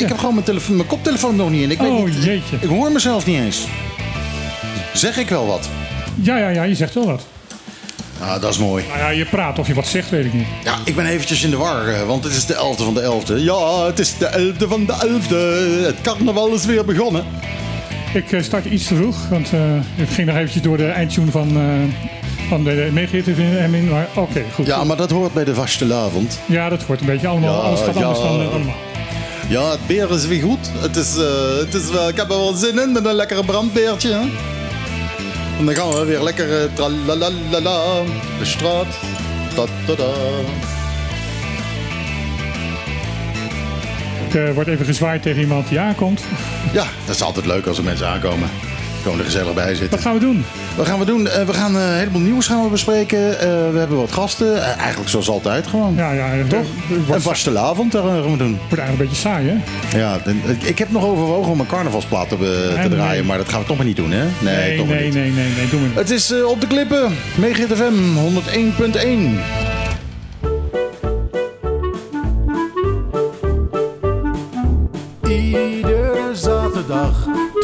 Ik, heb gewoon mijn, telefoon, mijn koptelefoon nog niet in. Ik, weet Oh niet, jeetje. ik hoor mezelf niet eens. Zeg ik wel wat? Ja, ja, ja, je zegt wel wat. Ah, dat is mooi. Nou ja, je praat of je wat zegt, weet ik niet. Ja, ik ben eventjes in de war, eh, want het is de 11e van de 11e. Ja, het is de 11e van de 11e. Het carnaval is weer begonnen. Ik eh, start iets te vroeg, want eh, ik ging nog eventjes door de eindtune van, eh van de even in. Maar oké, goed. Ja, maar dat hoort bij de vastelavond. Ja, dat wordt een beetje allemaal. Ja, alles gaat anders dan allemaal. Ja, het beer is weer goed. Het is, eh, het is wel, ik heb er wel zin in met een lekkere brandbeertje. Hè? En dan gaan we weer lekker eh, tralalalala, de straat. Ta -ta -ta. Er wordt even gezwaaid tegen iemand die aankomt. Ja, dat is altijd leuk als er mensen aankomen. Er gezellig bij zitten. Wat gaan we doen? Wat gaan we doen? Eh, we gaan eh, een heleboel nieuws gaan we bespreken. Eh, we hebben wat gasten. Eigenlijk zoals altijd gewoon. Ja, ja, Toch? Het Een wordt, vastelavond daar gaan we doen. wordt eigenlijk een beetje saai, hè? Ja, ik heb nog overwogen om een carnavalsplaat te, te nee. draaien. Maar dat gaan we toch maar niet doen, hè? Nee, Nee, toch maar nee, niet. nee, nee, nee, doen we niet. Het is op de klippen. Megahit FM 101.1. Iedere zaterdag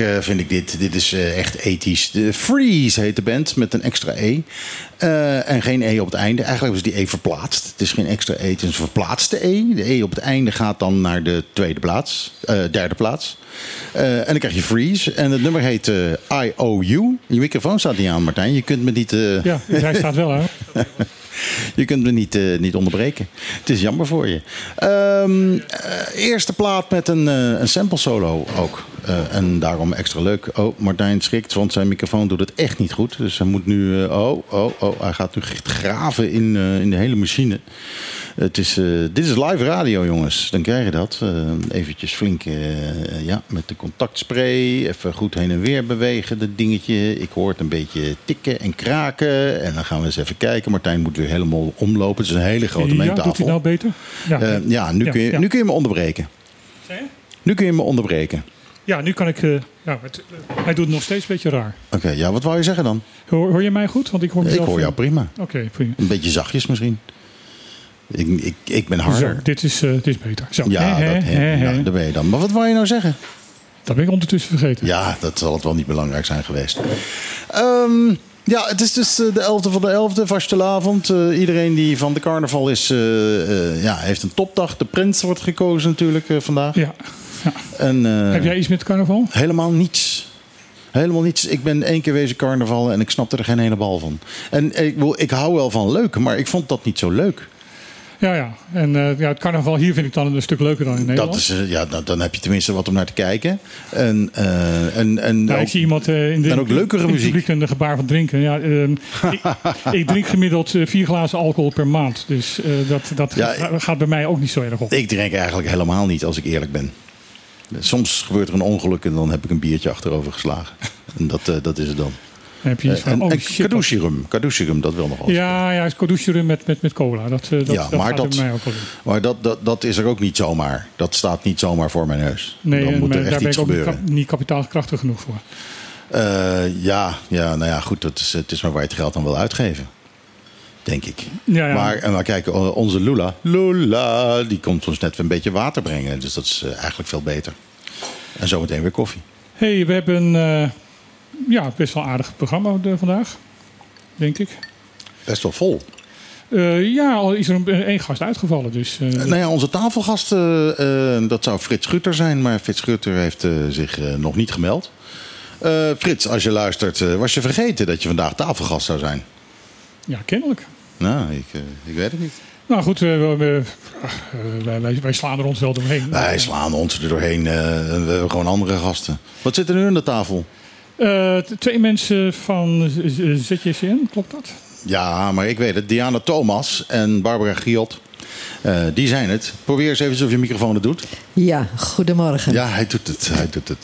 Eh, vind ik dit. Dit is eh, echt ethisch. De Freeze heet de band met een extra E. Eh, en geen E op het einde. Eigenlijk was die E verplaatst. Het is geen extra E, het is een verplaatste E. De E op het einde gaat dan naar de tweede plaats, derde plaats. En dan krijg je Freeze. En het nummer heet IOU. Je microfoon staat niet aan, Martijn. Je kunt me niet... Ja, hij staat wel, hè? je kunt me niet, niet onderbreken. Het is jammer voor je. Ehm, eh, eerste plaat met een, een sample solo ook. Eh, en daarom extra leuk. Oh, Martijn schrikt, want zijn microfoon doet het echt niet goed. Dus hij moet nu... eh, oh, oh, oh, hij gaat nu graven in, eh, in de hele machine. Het is, eh, dit is live radio, jongens. Dan krijg je dat. Eh eventjes flink ja, met de contactspray. Even goed heen en weer bewegen, dat dingetje. Ik hoor het een beetje tikken en kraken. En dan gaan we eens even kijken. Martijn moet weer helemaal omlopen. Het is een hele grote Ja, mengtafel. doet hij nou beter? Ja, Eh, ja, nu, Ja, kun je, ja. nu kun je me onderbreken. Nu kun je me onderbreken. Ja nu kan ik... eh, ja, het, eh, hij doet het nog steeds een beetje raar. Oké, ja, wat wou je zeggen dan? Hoor, hoor je mij goed? Want ik hoor Ik mezelf... hoor jou eh, prima. Oké, prima. Een beetje zachtjes misschien. Ik, ik, ik ben harder. Zo, dit is, dit is beter. Zo. Ja, dat, dat ben je dan. Maar wat wou je nou zeggen? Dat ben ik ondertussen vergeten. Ja, dat zal het wel niet belangrijk zijn geweest. Ehm, ja, het is dus de 11e van de 11e, vastelavond. Eh, iedereen die van de carnaval is, ja, heeft een topdag. De prins wordt gekozen natuurlijk vandaag. Ja. Ja. En, eh, Heb jij iets met carnaval? Helemaal niets. Helemaal niets. Ik ben één keer wezen carnaval en ik snapte er geen ene bal van. En ik, ik hou wel van leuk, maar ik vond dat niet zo leuk. Ja, ja. En eh, ja, het carnaval hier vind ik dan een stuk leuker dan in Nederland. Dat is, eh, ja, dan, dan heb je tenminste wat om naar te kijken. En, eh, en, en Nou, ook- ik zie iemand in de, en ook leukere in muziek. publiek een gebaar van drinken. Ja, ehm, ik, ik drink gemiddeld vier glazen alcohol per maand. Dus dat, dat Ja, gaat bij mij ook niet zo erg op. Ik drink eigenlijk helemaal niet, als ik eerlijk ben. Soms gebeurt er een ongeluk en dan heb ik een biertje achterover geslagen. En dat, eh, dat is het dan. Dan heb je iets van, en oh en dat wil nog wel. Ja, ja, het met, met, met cola. Dat, eh, dat, Ja, dat maar dat- mij ook. Maar dat, dat, dat is er ook niet zomaar. Dat staat niet zomaar voor mijn neus. Nee, dan moet er echt daar ben iets ik ook niet, gebeuren. kap- niet kapitaalkrachtig genoeg voor. Eh, ja, ja, nou ja, goed. Dat is, het is maar waar je het geld aan wil uitgeven. Denk ik. Ja, ja. Maar, en maar kijk, onze Lula, Lula, die komt ons net een beetje water brengen. Dus dat is eh, eigenlijk veel beter. En zometeen weer koffie. hey, we hebben eh, ja, best wel een aardig programma eh, vandaag. Denk ik. Best wel vol. Ja, al is er een- één gast uitgevallen. Dus, eh, Nou ja, onze tafelgast, dat zou Frits Schutter zijn. Maar Frits Schutter heeft zich nog niet gemeld. Frits, als je luistert, was je vergeten dat je vandaag tafelgast zou zijn? Ja, kennelijk. Nou, ik, eh, ik weet het niet. Nou goed, we- we- we- eh, wij, wij, slaan er ons wel doorheen. Wij slaan ons er doorheen. eh, we hebben gewoon andere gasten. Wat zit er nu aan de tafel? Eh, twee mensen van ZJCN, klopt dat? Ja, maar ik weet het. Diana Thomas en Barbara Giot. eh, die zijn het. Probeer eens even of je microfoon het doet. Ja, goedemorgen. Ja, hij doet het. Hij doet het.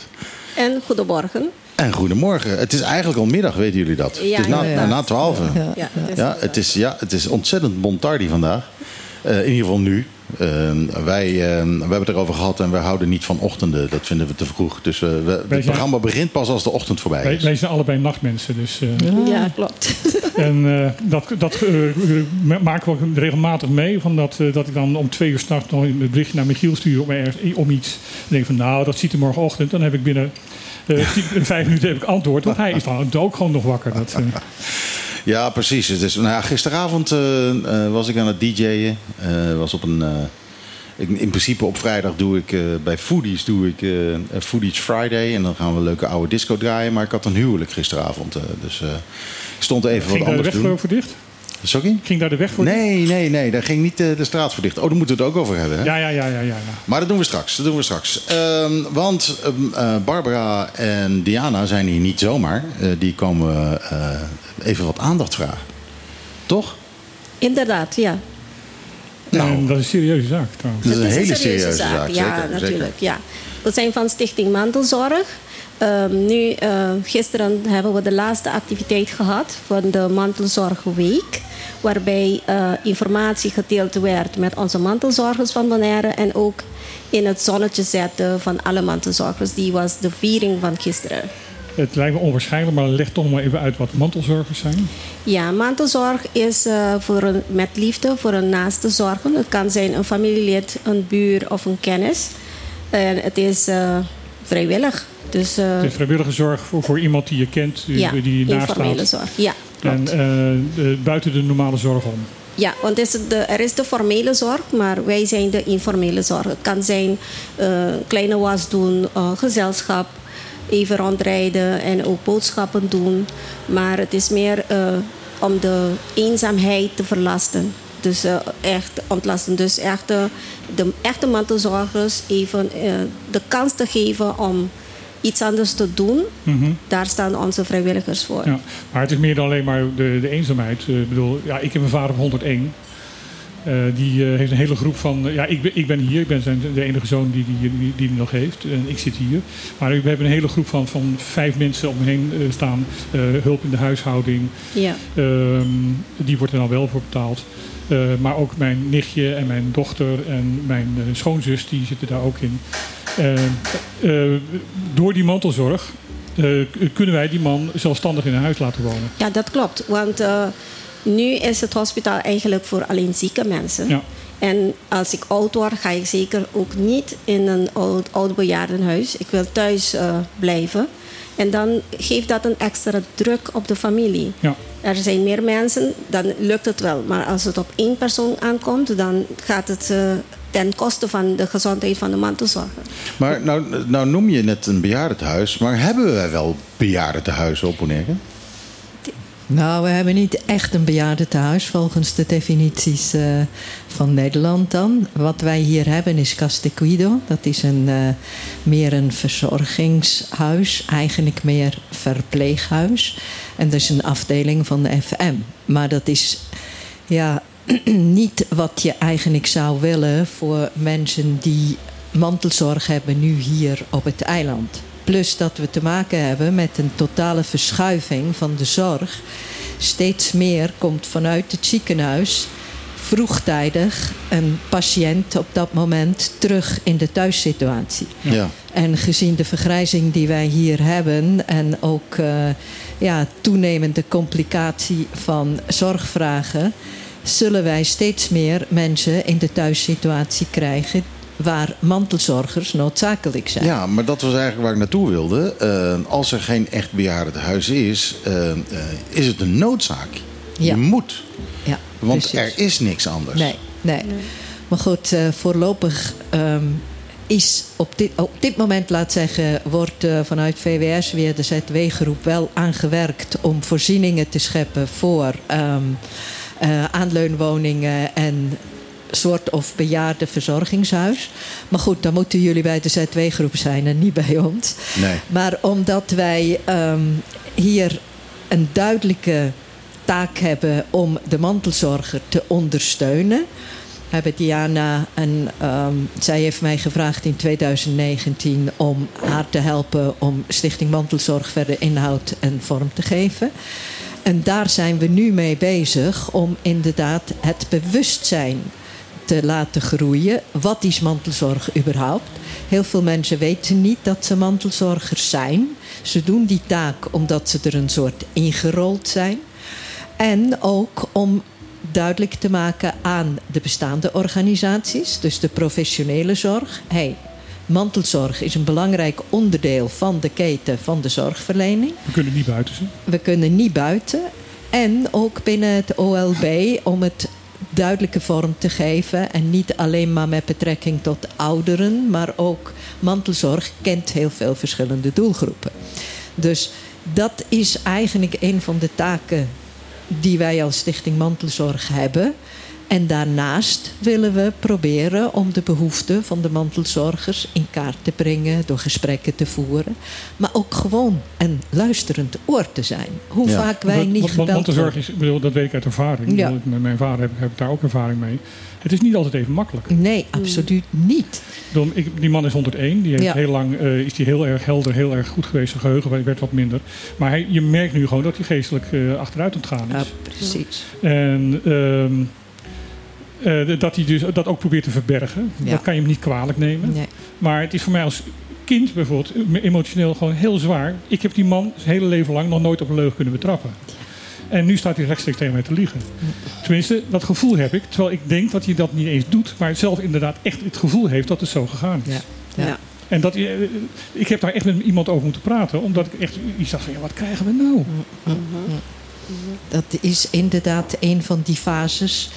En goedemorgen. En goedemorgen. Het is eigenlijk al middag, weten jullie dat? Ja, het is na, inderdaad. na 12. Ja, Ja. Ja, het is ja, het is ontzettend montardi vandaag. Eh, in ieder geval nu. Eh, wij, eh, we hebben het erover gehad en wij houden niet van ochtenden. Dat vinden we te vroeg. Dus eh, we, het zijn- programma begint pas als de ochtend voorbij Wij, is. wij zijn allebei nachtmensen. Dus, eh, Ja, klopt. En eh, dat, dat maken we regelmatig mee. Van dat, eh, dat ik dan om twee uur s'nachts nog een berichtje naar Michiel stuur om, om iets. En denk van nou, dat ziet er morgenochtend. Dan heb ik binnen vijf minuten heb ik antwoord. Want hij is dan ook gewoon nog wakker. Dat, eh, Ja, precies. Het is, nou ja, gisteravond eh, eh, was ik aan het DJ'en. Eh, was op een. eh, ik, in principe op vrijdag doe ik eh, bij Foodies doe ik eh, Foodies Friday. En dan gaan we een leuke oude disco draaien. Maar ik had een huwelijk gisteravond. eh, dus eh, ik stond even ging wat de anders weg doen. voor, voor dicht? Sorry? Ging daar de weg voor dicht? Nee, nee, nee. Daar ging niet eh, de straat voor dicht. Oh, daar moeten we het ook over hebben. Hè? Ja, ja, ja, ja, ja. ja. Maar dat doen we straks. Dat doen we straks. Ehm, want ehm, eh, Barbara en Diana zijn hier niet zomaar. Eh, die komen eh, even wat aandacht vragen. Toch? Inderdaad, ja. Nou. En dat is een serieuze zaak trouwens. Dat is een hele serieuze zaak. Ja, zeker, natuurlijk. zeker. Ja. We zijn van Stichting Mantelzorg. Ehm, nu, eh, gisteren hebben we de laatste activiteit gehad van de Mantelzorgweek. Waarbij eh, informatie gedeeld werd met onze mantelzorgers van Bonaire. En ook in het zonnetje zetten van alle mantelzorgers. Die was de viering van gisteren. Het lijkt me onwaarschijnlijk, maar leg toch maar even uit wat mantelzorgers zijn. Ja, mantelzorg is eh, voor een, met liefde voor een naaste zorgen. Het kan zijn een familielid, een buur of een kennis. En het is eh, vrijwillig. Dus vrijwillige zorg voor, voor iemand die je kent, die, ja, die naast informele staat. zorg. Ja, klopt. En eh, de- buiten de normale zorg om. Ja, want is de, er is de formele zorg, maar wij zijn de informele zorg. Het kan zijn eh, kleine was doen, gezelschap, even rondrijden en ook boodschappen doen. Maar het is meer om de eenzaamheid te verlasten. Dus echt ontlasten. Dus echt de, de echte mantelzorgers even de kans te geven om iets anders te doen. Daar staan onze vrijwilligers voor. Ja. Maar het is meer dan alleen maar de, de eenzaamheid. Eh, Ik bedoel, ja, ik heb een vader van 101. Eh, die eh, heeft een hele groep van. ja, ik ben, ik ben hier. Ik ben zijn, de enige zoon die die, die, die nog heeft. En ik zit hier. Maar we hebben een hele groep van, van vijf mensen om me heen staan. Hulp in de huishouding. Ja. Ehm, die wordt er dan wel voor betaald. Maar ook mijn nichtje en mijn dochter en mijn schoonzus, die zitten daar ook in. Eh, eh, door die mantelzorg eh, kunnen wij die man zelfstandig in een huis laten wonen. Ja, dat klopt. Want nu is het hospitaal eigenlijk voor alleen zieke mensen. Ja. En als ik oud word, ga ik zeker ook niet in een oud, oud bejaardenhuis. Ik wil thuis blijven. En dan geeft dat een extra druk op de familie. Ja. Er zijn meer mensen, dan lukt het wel. Maar als het op één persoon aankomt, dan gaat het ten koste van de gezondheid van de mantelzorger. Maar nou, nou noem je net een bejaardentehuis. Maar hebben wij wel bejaardentehuizen op Bonaire? Nou, we hebben niet echt een bejaardentehuis volgens de definities eh, van Nederland dan. Wat wij hier hebben is Castecuido. Dat is een, eh, meer een verzorgingshuis, eigenlijk meer verpleeghuis. En dat is een afdeling van de FM. Maar dat is ja, niet wat je eigenlijk zou willen voor mensen die mantelzorg hebben nu hier op het eiland. Plus dat we te maken hebben met een totale verschuiving van de zorg. Steeds meer komt vanuit het ziekenhuis vroegtijdig een patiënt op dat moment terug in de thuissituatie. Ja. En gezien de vergrijzing die wij hier hebben en ook eh, ja, toenemende complicatie van zorgvragen, zullen wij steeds meer mensen in de thuissituatie krijgen waar mantelzorgers noodzakelijk zijn. Ja, maar dat was eigenlijk waar ik naartoe wilde. Eh, als er geen echt bejaardentehuis is, eh, eh, is het een noodzaak. Ja. Je moet. Ja, Want precies. er is niks anders. Nee, nee. Maar goed, eh, voorlopig ehm, is op dit, op dit moment, laat zeggen, wordt eh, vanuit VWS weer de ZW-groep wel aangewerkt om voorzieningen te scheppen voor ehm, eh, aanleunwoningen en soort of bejaardenverzorgingshuis. Maar goed, dan moeten jullie bij de ZW-groep zijn en niet bij ons. Nee. Maar omdat wij ehm, hier een duidelijke taak hebben om de mantelzorger te ondersteunen, hebben Diana en ehm, zij heeft mij gevraagd in 2019 om haar te helpen om Stichting Mantelzorg verder inhoud en vorm te geven. En daar zijn we nu mee bezig om inderdaad het bewustzijn te laten groeien. Wat is mantelzorg überhaupt? Heel veel mensen weten niet dat ze mantelzorgers zijn. Ze doen die taak omdat ze er een soort ingerold zijn. En ook om duidelijk te maken aan de bestaande organisaties, dus de professionele zorg. Hey, mantelzorg is een belangrijk onderdeel van de keten van de zorgverlening. We kunnen niet buiten zijn. We kunnen niet buiten. En ook binnen het OLB om het duidelijke vorm te geven. En niet alleen maar met betrekking tot ouderen, maar ook mantelzorg kent heel veel verschillende doelgroepen. Dus dat is eigenlijk een van de taken die wij als Stichting Mantelzorg hebben. En daarnaast willen we proberen om de behoeften van de mantelzorgers in kaart te brengen door gesprekken te voeren. Maar ook gewoon een luisterend oor te zijn. Hoe Ja. vaak wij Want- niet want gebeld mantelzorg worden. is, bedoel, dat weet ik uit ervaring. Ik Ja. Met mijn vader heb, heb ik daar ook ervaring mee. Het is niet altijd even makkelijk. Nee, absoluut niet. Ik bedoel, ik- die man is 101. Die heeft Ja. heel lang eh, is die heel erg helder, heel erg goed geweest. Zijn geheugen werd wat minder. Maar hij, je merkt nu gewoon dat hij geestelijk eh, achteruit aan het gaan is. Ja, precies. En ehm, eh, dat hij dus dat ook probeert te verbergen. Ja. Dat kan je hem niet kwalijk nemen. Nee. Maar het is voor mij als kind bijvoorbeeld emotioneel gewoon heel zwaar. Ik heb die man zijn hele leven lang nog nooit op een leugen kunnen betrappen. En nu staat hij rechtstreeks tegen mij te liegen. Tenminste, dat gevoel heb ik. Terwijl ik denk dat hij dat niet eens doet. Maar zelf inderdaad echt het gevoel heeft dat het zo gegaan is. Ja. Ja. Ja. En dat, eh, ik heb daar echt met iemand over moeten praten. Omdat ik echt iets dacht van, ja, wat krijgen we nou? Dat is inderdaad een van die fases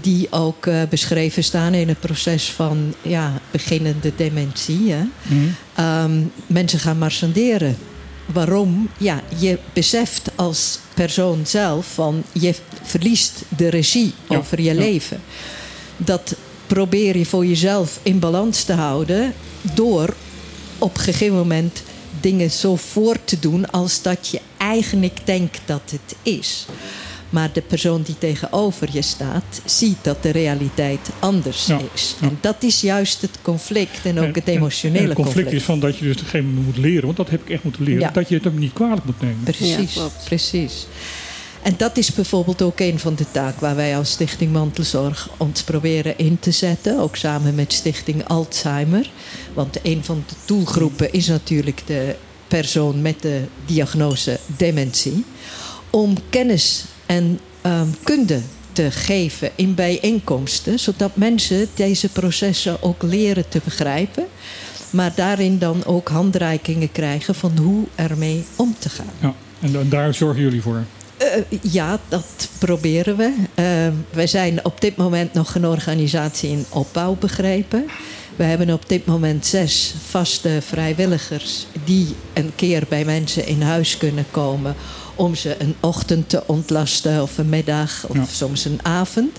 die ook eh, beschreven staan in het proces van ja, beginnende dementie. Hè? Ehm, mensen gaan marchanderen. Waarom? Ja, je beseft als persoon zelf van je verliest de regie Ja, over je ja. leven. Dat probeer je voor jezelf in balans te houden door op een gegeven moment dingen zo voor te doen als dat je eigenlijk denkt dat het is. Maar de persoon die tegenover je staat, ziet dat de realiteit anders Ja, is. ja. En dat is juist het conflict en ook En- het emotionele en het conflict. conflict. is van dat je dus op een gegeven moment moet leren. Want dat heb ik echt moeten leren. Ja. Dat je het ook niet kwalijk moet nemen. Precies, precies. En dat is bijvoorbeeld ook een van de taken waar wij als Stichting Mantelzorg ons proberen in te zetten. Ook samen met Stichting Alzheimer. Want een van de doelgroepen is natuurlijk de persoon met de diagnose dementie. Om kennis en ehm, kunde te geven in bijeenkomsten, zodat mensen deze processen ook leren te begrijpen. Maar daarin dan ook handreikingen krijgen van hoe ermee om te gaan. Ja. En, daar zorgen jullie voor. Eh, ja, dat proberen we. Eh, wij zijn op dit moment nog een organisatie in opbouw begrepen. We hebben op dit moment zes vaste vrijwilligers die een keer bij mensen in huis kunnen komen om ze een ochtend te ontlasten of een middag of Ja. soms een avond.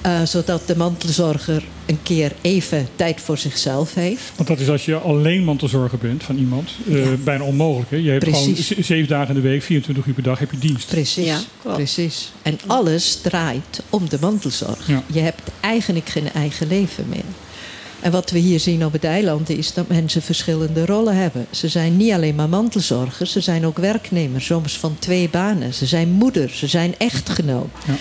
Eh, zodat de mantelzorger een keer even tijd voor zichzelf heeft. Want dat is als je alleen mantelzorger bent van iemand. eh, Ja. Bijna onmogelijk. Hè? Je hebt Precies. gewoon zeven dagen in de week, 24 uur per dag heb je dienst. Precies, Ja, precies. En alles draait om de mantelzorg. Ja. Je hebt eigenlijk geen eigen leven meer. En wat we hier zien op het eiland is dat mensen verschillende rollen hebben. Ze zijn niet alleen maar mantelzorgers, ze zijn ook werknemers, soms van twee banen. Ze zijn moeder, ze zijn echtgenoot. Ja.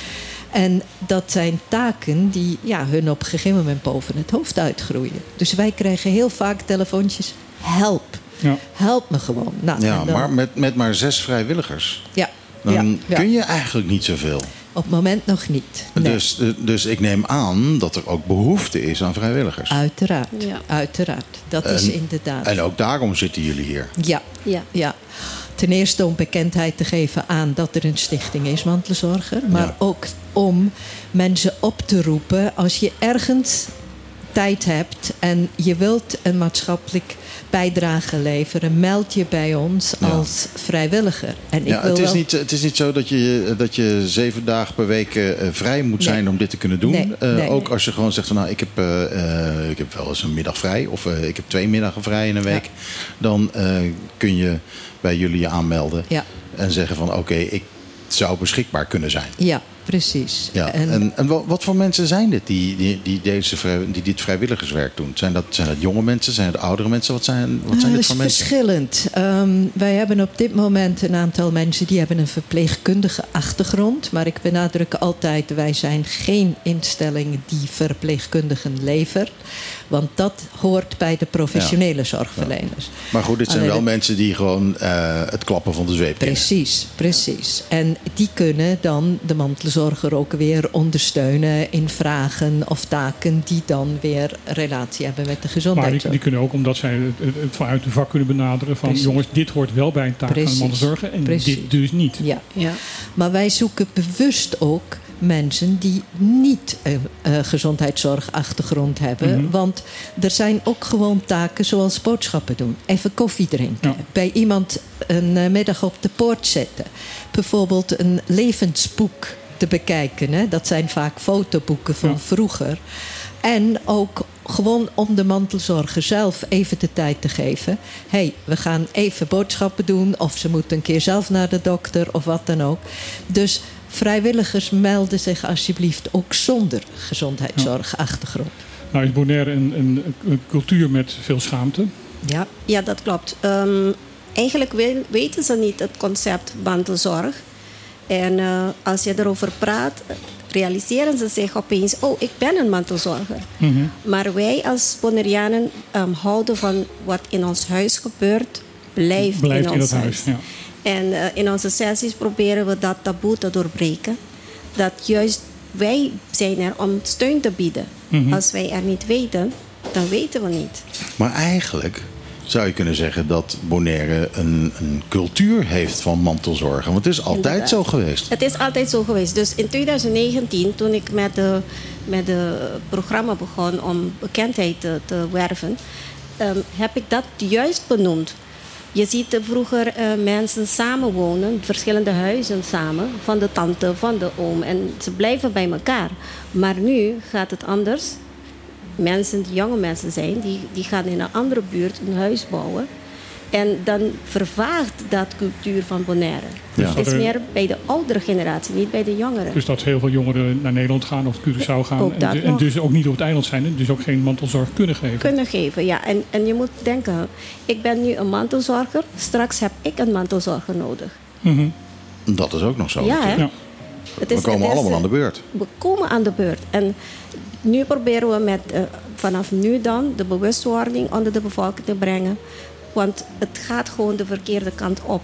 En dat zijn taken die ja, hun op een gegeven moment boven het hoofd uitgroeien. Dus wij krijgen heel vaak telefoontjes: help, Ja. help me gewoon. Nou, Ja, dan- maar met, met maar zes vrijwilligers. ja, Dan ja. kun je eigenlijk niet zoveel. Op het moment nog niet. Nee. Dus, eh, dus ik neem aan dat er ook behoefte is aan vrijwilligers. Uiteraard, Ja. uiteraard. Dat is En- inderdaad. En ook daarom zitten jullie hier. ja, Ja. ja. Ten eerste om bekendheid te geven aan dat er een stichting is, mantelzorger. Maar Ja. ook om mensen op te roepen als je ergens tijd hebt en je wilt een maatschappelijk bijdrage leveren, meld je bij ons Ja. als vrijwilliger. En ik Ja, wil het, is wel- niet, het is niet zo dat je, dat je zeven dagen per week eh, vrij moet Nee. zijn om dit te kunnen doen. Nee, Eh, nee. ook als je gewoon zegt van nou, ik heb, eh, eh, ik heb wel eens een middag vrij of eh, ik heb twee middagen vrij in een week. Dan eh, kun je bij jullie je aanmelden en zeggen van oké, ik zou beschikbaar kunnen zijn. Ja, precies. Ja. En, en, wa- wat voor mensen zijn dit die, die, die, deze die dit vrijwilligerswerk doen? Zijn dat, zijn dat jonge mensen? Zijn het oudere mensen? Wat zijn, wat zijn Het dit voor mensen? verschillend. Ehm, wij hebben op dit moment een aantal mensen die hebben een verpleegkundige achtergrond. Maar ik benadruk altijd, wij zijn geen instelling die verpleegkundigen levert. Want dat hoort bij de professionele zorgverleners. Maar goed, dit zijn Alleen wel de- mensen die gewoon eh, het klappen van de zweep kennen. Precies, precies. En die kunnen dan de mantelzorger ook weer ondersteunen in vragen of taken die dan weer relatie hebben met de Maar die, gezondheidszorg. die kunnen ook, omdat zij het, het- het vanuit de vak kunnen benaderen van Precies. jongens, dit hoort wel bij een taak Precies. van de mantelzorger en Precies. dit dus niet. Ja. Ja. Maar wij zoeken bewust ook mensen die niet een eh, gezondheidszorgachtergrond hebben. Mhm. Want er zijn ook gewoon taken zoals boodschappen doen. Even koffie drinken. Ja. Bij iemand een eh, middag op de poort zetten. Bijvoorbeeld een levensboek te bekijken. Hè? Dat zijn vaak fotoboeken van Ja. vroeger. En ook gewoon om de mantelzorger zelf even de tijd te geven. Hé, hey, we gaan even boodschappen doen. Of ze moeten een keer zelf naar de dokter of wat dan ook. Dus vrijwilligers melden zich alsjeblieft ook zonder gezondheidszorgachtergrond. Nou is Bonaire een, een, een cultuur met veel schaamte. Ja. Ja, dat klopt. Ehm, eigenlijk we- weten ze niet het concept mantelzorg. En eh, als je erover praat, realiseren ze zich opeens: oh, ik ben een mantelzorger. Maar wij als Bonaireanen ehm, houden van wat in ons huis gebeurt, blijft, Blijft in in ons huis. Ja. En eh, in onze sessies proberen we dat taboe te doorbreken. Dat juist wij zijn er om steun te bieden. Mhm. Als wij er niet weten, dan weten we niet. Maar eigenlijk zou je kunnen zeggen dat Bonaire een, een cultuur heeft van mantelzorgen. Want het is altijd Inderdaad. zo geweest. Het is altijd zo geweest. Dus in 2019, toen ik met de, met de programma begon om bekendheid te, te werven, ehm, heb ik dat juist benoemd. Je ziet vroeger eh, mensen samenwonen, verschillende huizen samen, van de tante, van de oom. En ze blijven bij elkaar. Maar nu gaat het anders. Mensen, die jonge mensen zijn, die, die gaan in een andere buurt een huis bouwen. En dan vervaagt dat cultuur van Bonaire. Ja. Het is meer bij de oudere generatie, niet bij de jongeren. Dus dat heel veel jongeren naar Nederland gaan of Curaçao gaan. Ook en, dus ook niet op het eiland zijn en dus ook geen mantelzorg kunnen geven. Kunnen geven, ja. En, en je moet denken, ik ben nu een mantelzorger. Straks heb ik een mantelzorger nodig. Mhm. Dat is ook nog zo. Ja, hè? Ja. Het We komen het allemaal eh, aan de beurt. We komen aan de beurt. En nu proberen we met, eh, vanaf nu dan de bewustwording onder de bevolking te brengen. Want het gaat gewoon de verkeerde kant op.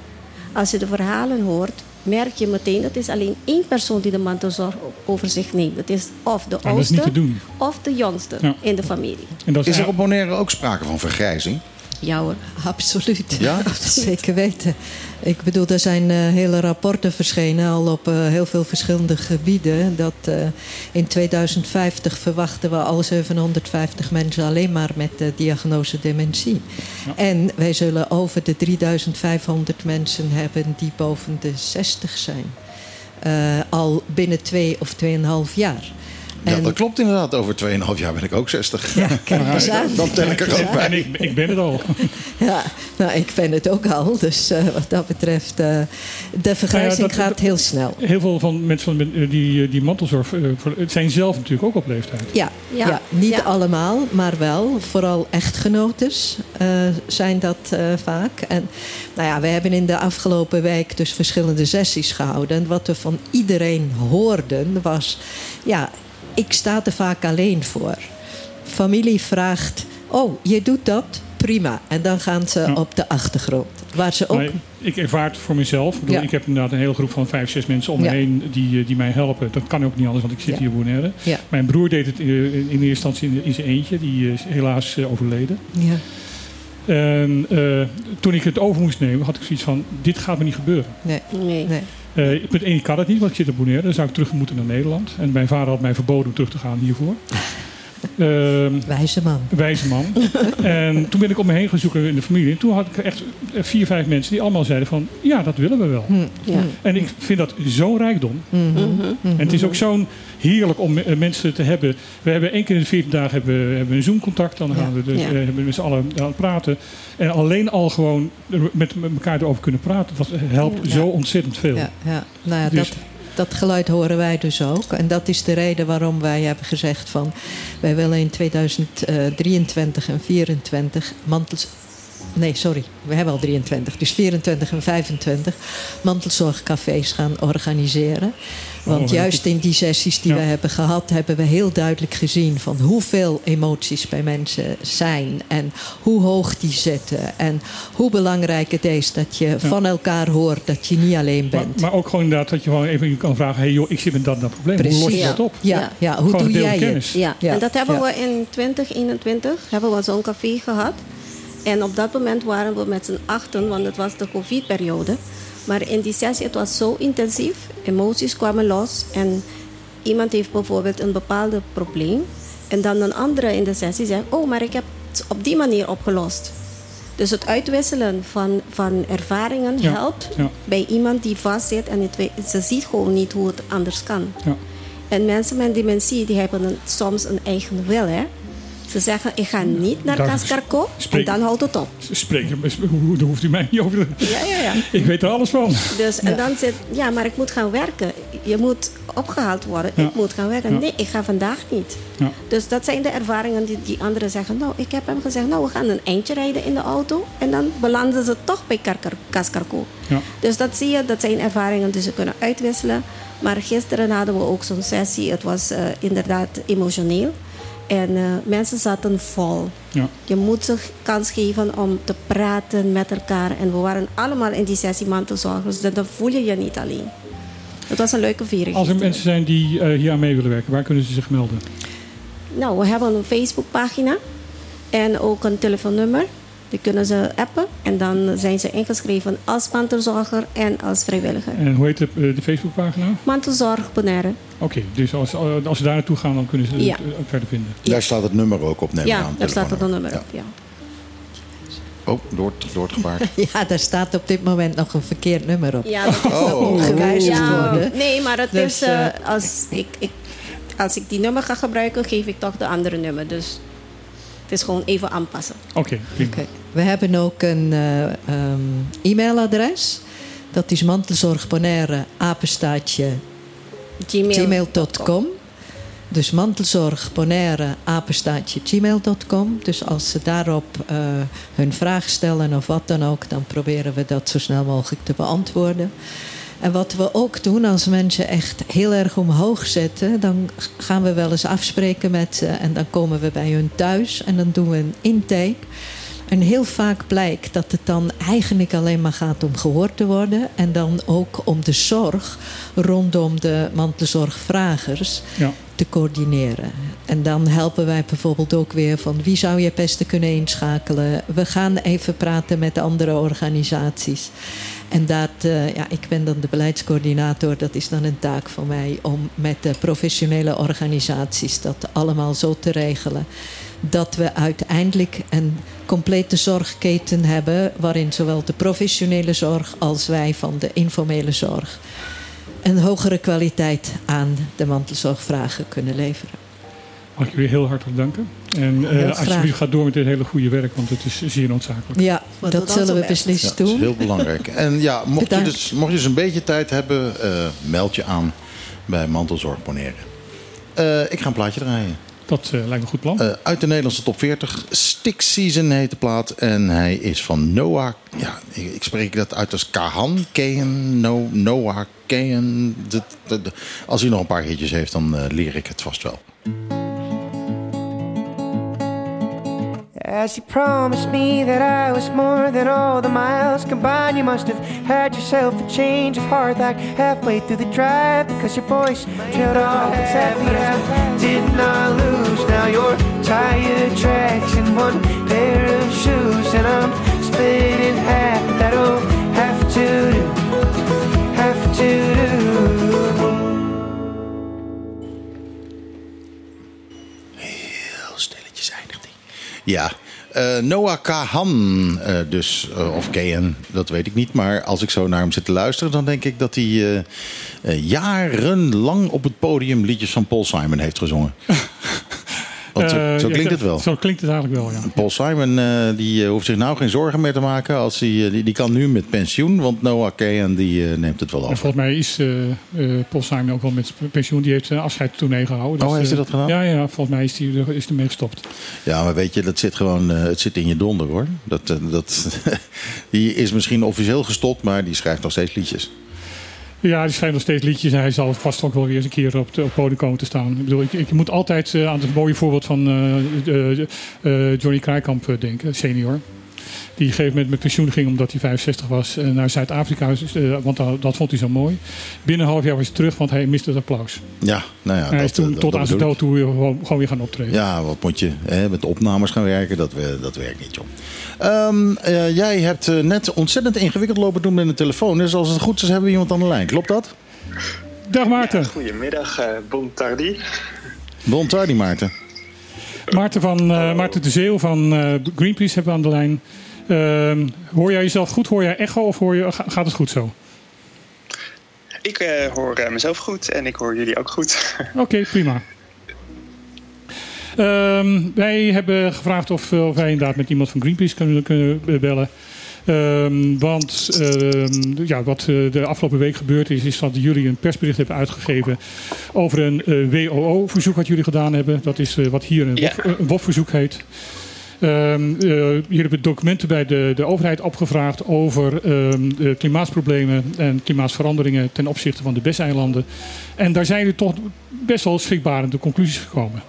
Als je de verhalen hoort, merk je meteen dat is alleen één persoon die de mantelzorg over zich neemt. Het is of de is oudste of de jongste Ja. in de familie. En dat Is er op Bonaire ook sprake van vergrijzing? Ja hoor. Absoluut. Ja? Zeker weten. Ik bedoel, er zijn eh, hele rapporten verschenen al op eh, heel veel verschillende gebieden. Dat eh, in 2050 verwachten we al 750 mensen alleen maar met de diagnose dementie. En wij zullen over de 3500 mensen hebben die boven de 60 zijn. Eh, al binnen twee of tweeënhalf jaar. Ja, En- dat klopt inderdaad. Over 2,5 jaar ben ik ook 60. Ja, kijk eens aan. Dan tel ik er ook En bij. ik, ik ben het al. Ja, nou, ik ben het ook al. Dus eh, wat dat betreft, eh, de vergrijzing Nou dat- gaat heel snel. Heel veel van mensen van, eh, die, die mantelzorg voor- het zijn zelf natuurlijk ook op leeftijd. Ja, ja. Ja, niet ja. allemaal, maar wel. Vooral echtgenotes eh, zijn dat eh, vaak. En nou ja, we hebben in de afgelopen week dus verschillende sessies gehouden. En wat we van iedereen hoorden was... ja, ik sta er vaak alleen voor. Familie vraagt... oh, je doet dat? Prima. En dan gaan ze Ja. op de achtergrond. Waar ze ook... Maar ik ervaar het voor mezelf. Ik, bedoel, Ja. ik heb inderdaad een hele groep van vijf, zes mensen om me Ja. heen die, eh, die mij helpen. Dat kan ook niet anders, want ik zit Ja. hier op Bonaire. Ja. Mijn broer deed het in, in eerste instantie in, in zijn eentje. Die is helaas eh, overleden. ja. En eh, toen ik het over moest nemen, had ik zoiets van: dit gaat me niet gebeuren. Nee, Nee. nee. Eh punt één, ik kan het niet, want ik zit op Bonaire. Dan zou ik terug moeten naar Nederland. En mijn vader had mij verboden om terug te gaan hiervoor. Ehm, Wijze man. wijze man. en toen ben ik om me heen gaan zoeken in de familie. En toen had ik echt vier, vijf mensen die allemaal zeiden van... ja, dat willen we wel. Ja. En ik vind dat zo'n rijkdom. En het is ook zo'n heerlijk om eh, mensen te hebben. We hebben één keer in de 14 dagen hebben, we- hebben een Zoom-contact. Dan gaan we dus, Ja. eh, hebben we met z'n allen aan het praten. En alleen al gewoon met, met elkaar erover kunnen praten. Dat helpt Ja. zo ontzettend veel. Ja, ja. Nou ja, Dus- dat, dat geluid horen wij dus ook. En dat is de reden waarom wij hebben gezegd van... wij willen in 2023 en 2024 mantels... Nee, sorry. We hebben al 23. Dus 24 en 25 mantelzorgcafés gaan organiseren. Want Oh, juist in die sessies die Ja. we hebben gehad... hebben we heel duidelijk gezien van hoeveel emoties bij mensen zijn. En hoe hoog die zitten. En hoe belangrijk het is dat je van elkaar hoort dat je niet alleen Maar, bent. maar ook gewoon inderdaad dat je gewoon even kan vragen... hey joh, ik zit met dat, dat probleem. Hoe los je Ja. dat op? Ja, Ja. ja. hoe Gewoon doe deel jij kennis. het? Ja, Ja, en dat hebben ja. we in 2021 hebben we zo'n café gehad. En op dat moment waren we met z'n achten, want het was de COVID-periode. Maar in die sessie, het was zo intensief. Emoties kwamen los. En iemand heeft bijvoorbeeld een bepaalde probleem. En dan een andere in de sessie zegt, oh, maar ik heb het op die manier opgelost. Dus het uitwisselen van, van ervaringen Ja, helpt ja. bij iemand die vastzit en het weet- ze ziet gewoon niet hoe het anders kan. Ja. En mensen met dementie die hebben een, soms een eigen wil. Hè? Ze zeggen, ik ga niet naar Cascarco en dan houdt het op. Spreek, hoe- daar hoeft u mij niet over te... Ja, ja, ja. Ik weet er alles van. Dus, en dan zit, ja, maar ik moet gaan werken. Je moet opgehaald worden. Ja. Ik moet gaan werken. Ja. Nee, ik ga vandaag niet. Ja. Dus dat zijn de ervaringen die, die anderen zeggen. Nou, ik heb hem gezegd, nou, we gaan een eindje rijden in de auto. En dan belanden ze toch bij Cascarco. Ja. Dus dat zie je, dat zijn ervaringen die ze kunnen uitwisselen. Maar gisteren hadden we ook zo'n sessie. Het was eh, inderdaad emotioneel. En eh, mensen zaten vol. Ja. Je moet ze kans geven om te praten met elkaar. En we waren allemaal in die sessie mantelzorgers. Dus dan voel je je niet alleen. Het was een leuke viering. Als er mensen zijn die eh, hier aan mee willen werken, waar kunnen ze zich melden? Nou, we hebben een Facebookpagina. En ook een telefoonnummer. Die kunnen ze appen. En dan zijn ze ingeschreven als mantelzorger en als vrijwilliger. En hoe heet de, eh, de Facebookpagina? Mantelzorg Bonaire. Oké, dus als, eh, als ze daar naartoe gaan, dan kunnen ze Ja. het eh, ook verder vinden. Daar staat het nummer ook op, neem ik Ja, aan. daar staat het nummer op. Ja. Oh, door, het- door het gebaar. Ja, daar staat op dit moment nog een verkeerd nummer op. Ja, dat is Oh. gewijzigd Ja, worden. nee, maar het Dus, is, als, ik, ik, als ik die nummer ga gebruiken, geef ik toch de andere nummer. Dus het is gewoon even aanpassen. Oké. We hebben ook een eh, ehm, e-mailadres. Dat is mantelzorgbonaire apenstaatje Gmail. gmail.com. Dus mantelzorgbonaire apenstaatje gmail.com. Dus als ze daarop eh, hun vraag stellen of wat dan ook, dan proberen we dat zo snel mogelijk te beantwoorden. En wat we ook doen, als mensen echt heel erg omhoog zetten, dan gaan we wel eens afspreken met ze en dan komen we bij hun thuis en dan doen we een intake. En heel vaak blijkt dat het dan eigenlijk alleen maar gaat om gehoord te worden. En dan ook om de zorg rondom de mantelzorgvragers Ja. te coördineren. En dan helpen wij bijvoorbeeld ook weer van wie zou je beste kunnen inschakelen. We gaan even praten met andere organisaties. En dat, eh, ja, ik ben dan de beleidscoördinator. Dat is dan een taak van mij om met de professionele organisaties dat allemaal zo te regelen. Dat we uiteindelijk een complete zorgketen hebben. waarin zowel de professionele zorg als wij van de informele zorg. een hogere kwaliteit aan de mantelzorgvragen kunnen leveren. Mag ik jullie heel hartelijk danken. En eh, graag. alsjeblieft ga door met dit hele goede werk, want het is zeer noodzakelijk. Ja, doen dat zullen we best. beslist Ja, dat is doen. heel belangrijk. En ja, mocht je, Bedankt. dus, mocht je dus een beetje tijd hebben, eh, meld je aan bij Mantelzorg Boneren. Eh, ik ga een plaatje draaien. Dat eh, lijkt me een goed plan. Eh, uit de Nederlandse top 40. Stick Season heet de plaat. En hij is van Noah. Ja, ik, ik spreek dat uit als Kahan. Kehen. No, Noah Kehen. Als hij nog een paar hitjes heeft, dan eh, leer ik het vast wel. As you promised me that I was more than all the miles combined, you must have had yourself a change of heart like halfway through the drive because your voice trailed off exactly as I did not lose. Now your tire tracks in one pair of shoes, and I'm split in half. That'll have to do, have to do. Ja, eh, Noah Kahan, eh, dus, eh, of Kahan, dat weet ik niet. Maar als ik zo naar hem zit te luisteren, dan denk ik dat hij jarenlang op het podium liedjes van Paul Simon heeft gezongen. Want zo, Eh, zo klinkt het wel. Zo klinkt het eigenlijk wel, ja. Paul Simon eh, die eh, hoeft zich nou geen zorgen meer te maken. Als eh, die, die kan nu met pensioen, want Noah Kahan die, neemt het wel En over. volgens mij is Paul Simon ook wel met pensioen. Die heeft een afscheidstournee gehouden. Oh, heeft hij dat gedaan? Ja, ja, volgens mij is hij er, is ermee gestopt. Ja, maar weet je, dat zit gewoon het zit in je donder hoor. Dat, dat, die is misschien officieel gestopt, maar die schrijft nog steeds liedjes. Ja, die schrijft nog steeds liedjes. En hij zal vast ook wel weer eens een keer op, het podium komen te staan. Ik bedoel, ik, ik moet altijd eh, aan het mooie voorbeeld van eh, eh, Johnny Krijkamp eh, denken, senior. Die op een gegeven moment met pensioen ging omdat hij 65 was eh, naar Zuid-Afrika. eh, want dat, dat vond hij zo mooi. Binnen een half jaar was hij terug, want hij miste het applaus. Ja, nou ja. hij is toen eh, tot dat aan zijn dood toe weer gewoon, gewoon weer gaan optreden. Ja, wat moet je hè, met opnames gaan werken? Dat, we- dat werkt niet, joh. Ehm, eh, jij hebt net ontzettend ingewikkeld lopen doen met een telefoon. Dus als het goed is, hebben we iemand aan de lijn. Klopt dat? Dag Maarten. Goedemiddag, eh Bon Tardy. Bon tardy, Maarten. Maarten, van, eh, Maarten de Zeeuw van eh, Greenpeace hebben we aan de lijn. Ehm, hoor jij jezelf goed? Hoor jij echo of hoor je, ga- gaat het goed zo? Ik eh, hoor mezelf goed en ik hoor jullie ook goed. Oké, prima. Ehm, wij hebben gevraagd of, of wij inderdaad met iemand van Greenpeace kunnen, kunnen bellen. Ehm, want ehm, ja, wat eh, de afgelopen week gebeurd is, is dat jullie een persbericht hebben uitgegeven over een eh, WOO-verzoek wat jullie gedaan hebben. Dat is eh, wat hier een, Ja. WOF, een WOF-verzoek heet. Ehm, eh, jullie hebben documenten bij de, de overheid opgevraagd over de klimaatsproblemen en klimaatsveranderingen ten opzichte van de BES-eilanden. En daar zijn jullie toch best wel schrikbarende conclusies gekomen.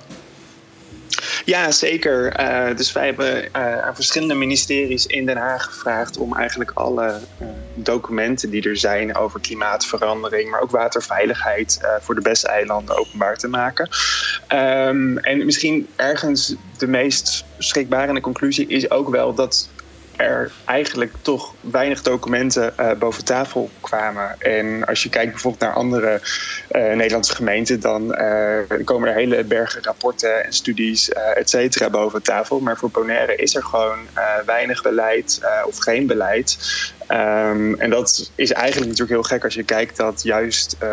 Ja, zeker. Eh, dus wij hebben eh, aan verschillende ministeries in Den Haag gevraagd om eigenlijk alle eh, documenten die er zijn over klimaatverandering, maar ook waterveiligheid voor de beste eilanden openbaar te maken. Ehm, en misschien ergens de meest schrikbarende conclusie is ook wel dat er eigenlijk toch weinig documenten eh, boven tafel kwamen. En als je kijkt bijvoorbeeld naar andere eh, Nederlandse gemeenten, dan eh, komen er hele bergen rapporten en studies, et cetera, boven tafel. Maar voor Bonaire is er gewoon weinig beleid of geen beleid. Ehm, en dat is eigenlijk natuurlijk heel gek als je kijkt dat juist eh,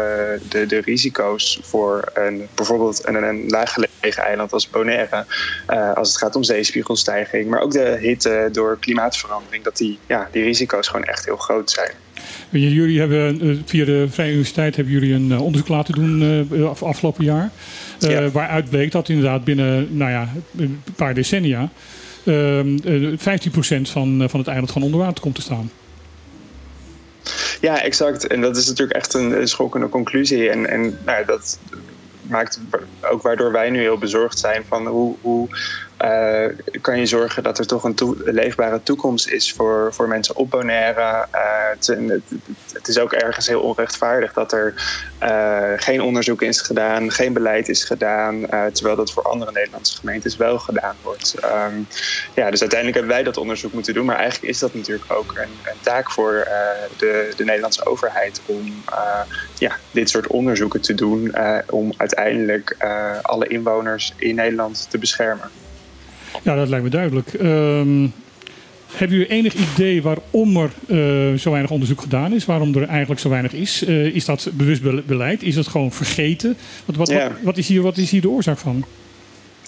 de, de risico's voor een, bijvoorbeeld een, een laaggelegen eiland als Bonaire, eh, als het gaat om zeespiegelstijging, maar ook de hitte door klimaatverandering, dat die, ja, die risico's gewoon echt heel groot zijn. Jullie hebben eh, via de Vrije Universiteit hebben jullie een onderzoek laten doen af- afgelopen jaar. Ja. Waaruit bleek dat inderdaad binnen nou ja, een paar decennia ehm, eh, 15% van, van het eiland gewoon onder water komt te staan. Ja, exact. En dat is natuurlijk echt een, schokkende conclusie. En, en nou, dat maakt ook waardoor wij nu heel bezorgd zijn van hoe, hoe eh, kan je zorgen dat er toch een leefbare toekomst is voor, voor mensen op Bonaire. Eh, het, is ook ergens heel onrechtvaardig dat er eh, geen onderzoek is gedaan, geen beleid is gedaan, terwijl dat voor andere Nederlandse gemeentes wel gedaan wordt. Ehm, ja, dus uiteindelijk hebben wij dat onderzoek moeten doen, maar eigenlijk is dat natuurlijk ook een, een taak voor de, de Nederlandse overheid om ja, dit soort onderzoeken te doen, om uiteindelijk alle inwoners in Nederland te beschermen. Ja, dat lijkt me duidelijk. Ehm hebben jullie enig idee waarom er eh, zo weinig onderzoek gedaan is? Waarom er eigenlijk zo weinig is? Eh, is dat bewust be- beleid? Is het gewoon vergeten? Wat, wat, Ja. wat, wat, is hier, wat is hier de oorzaak van?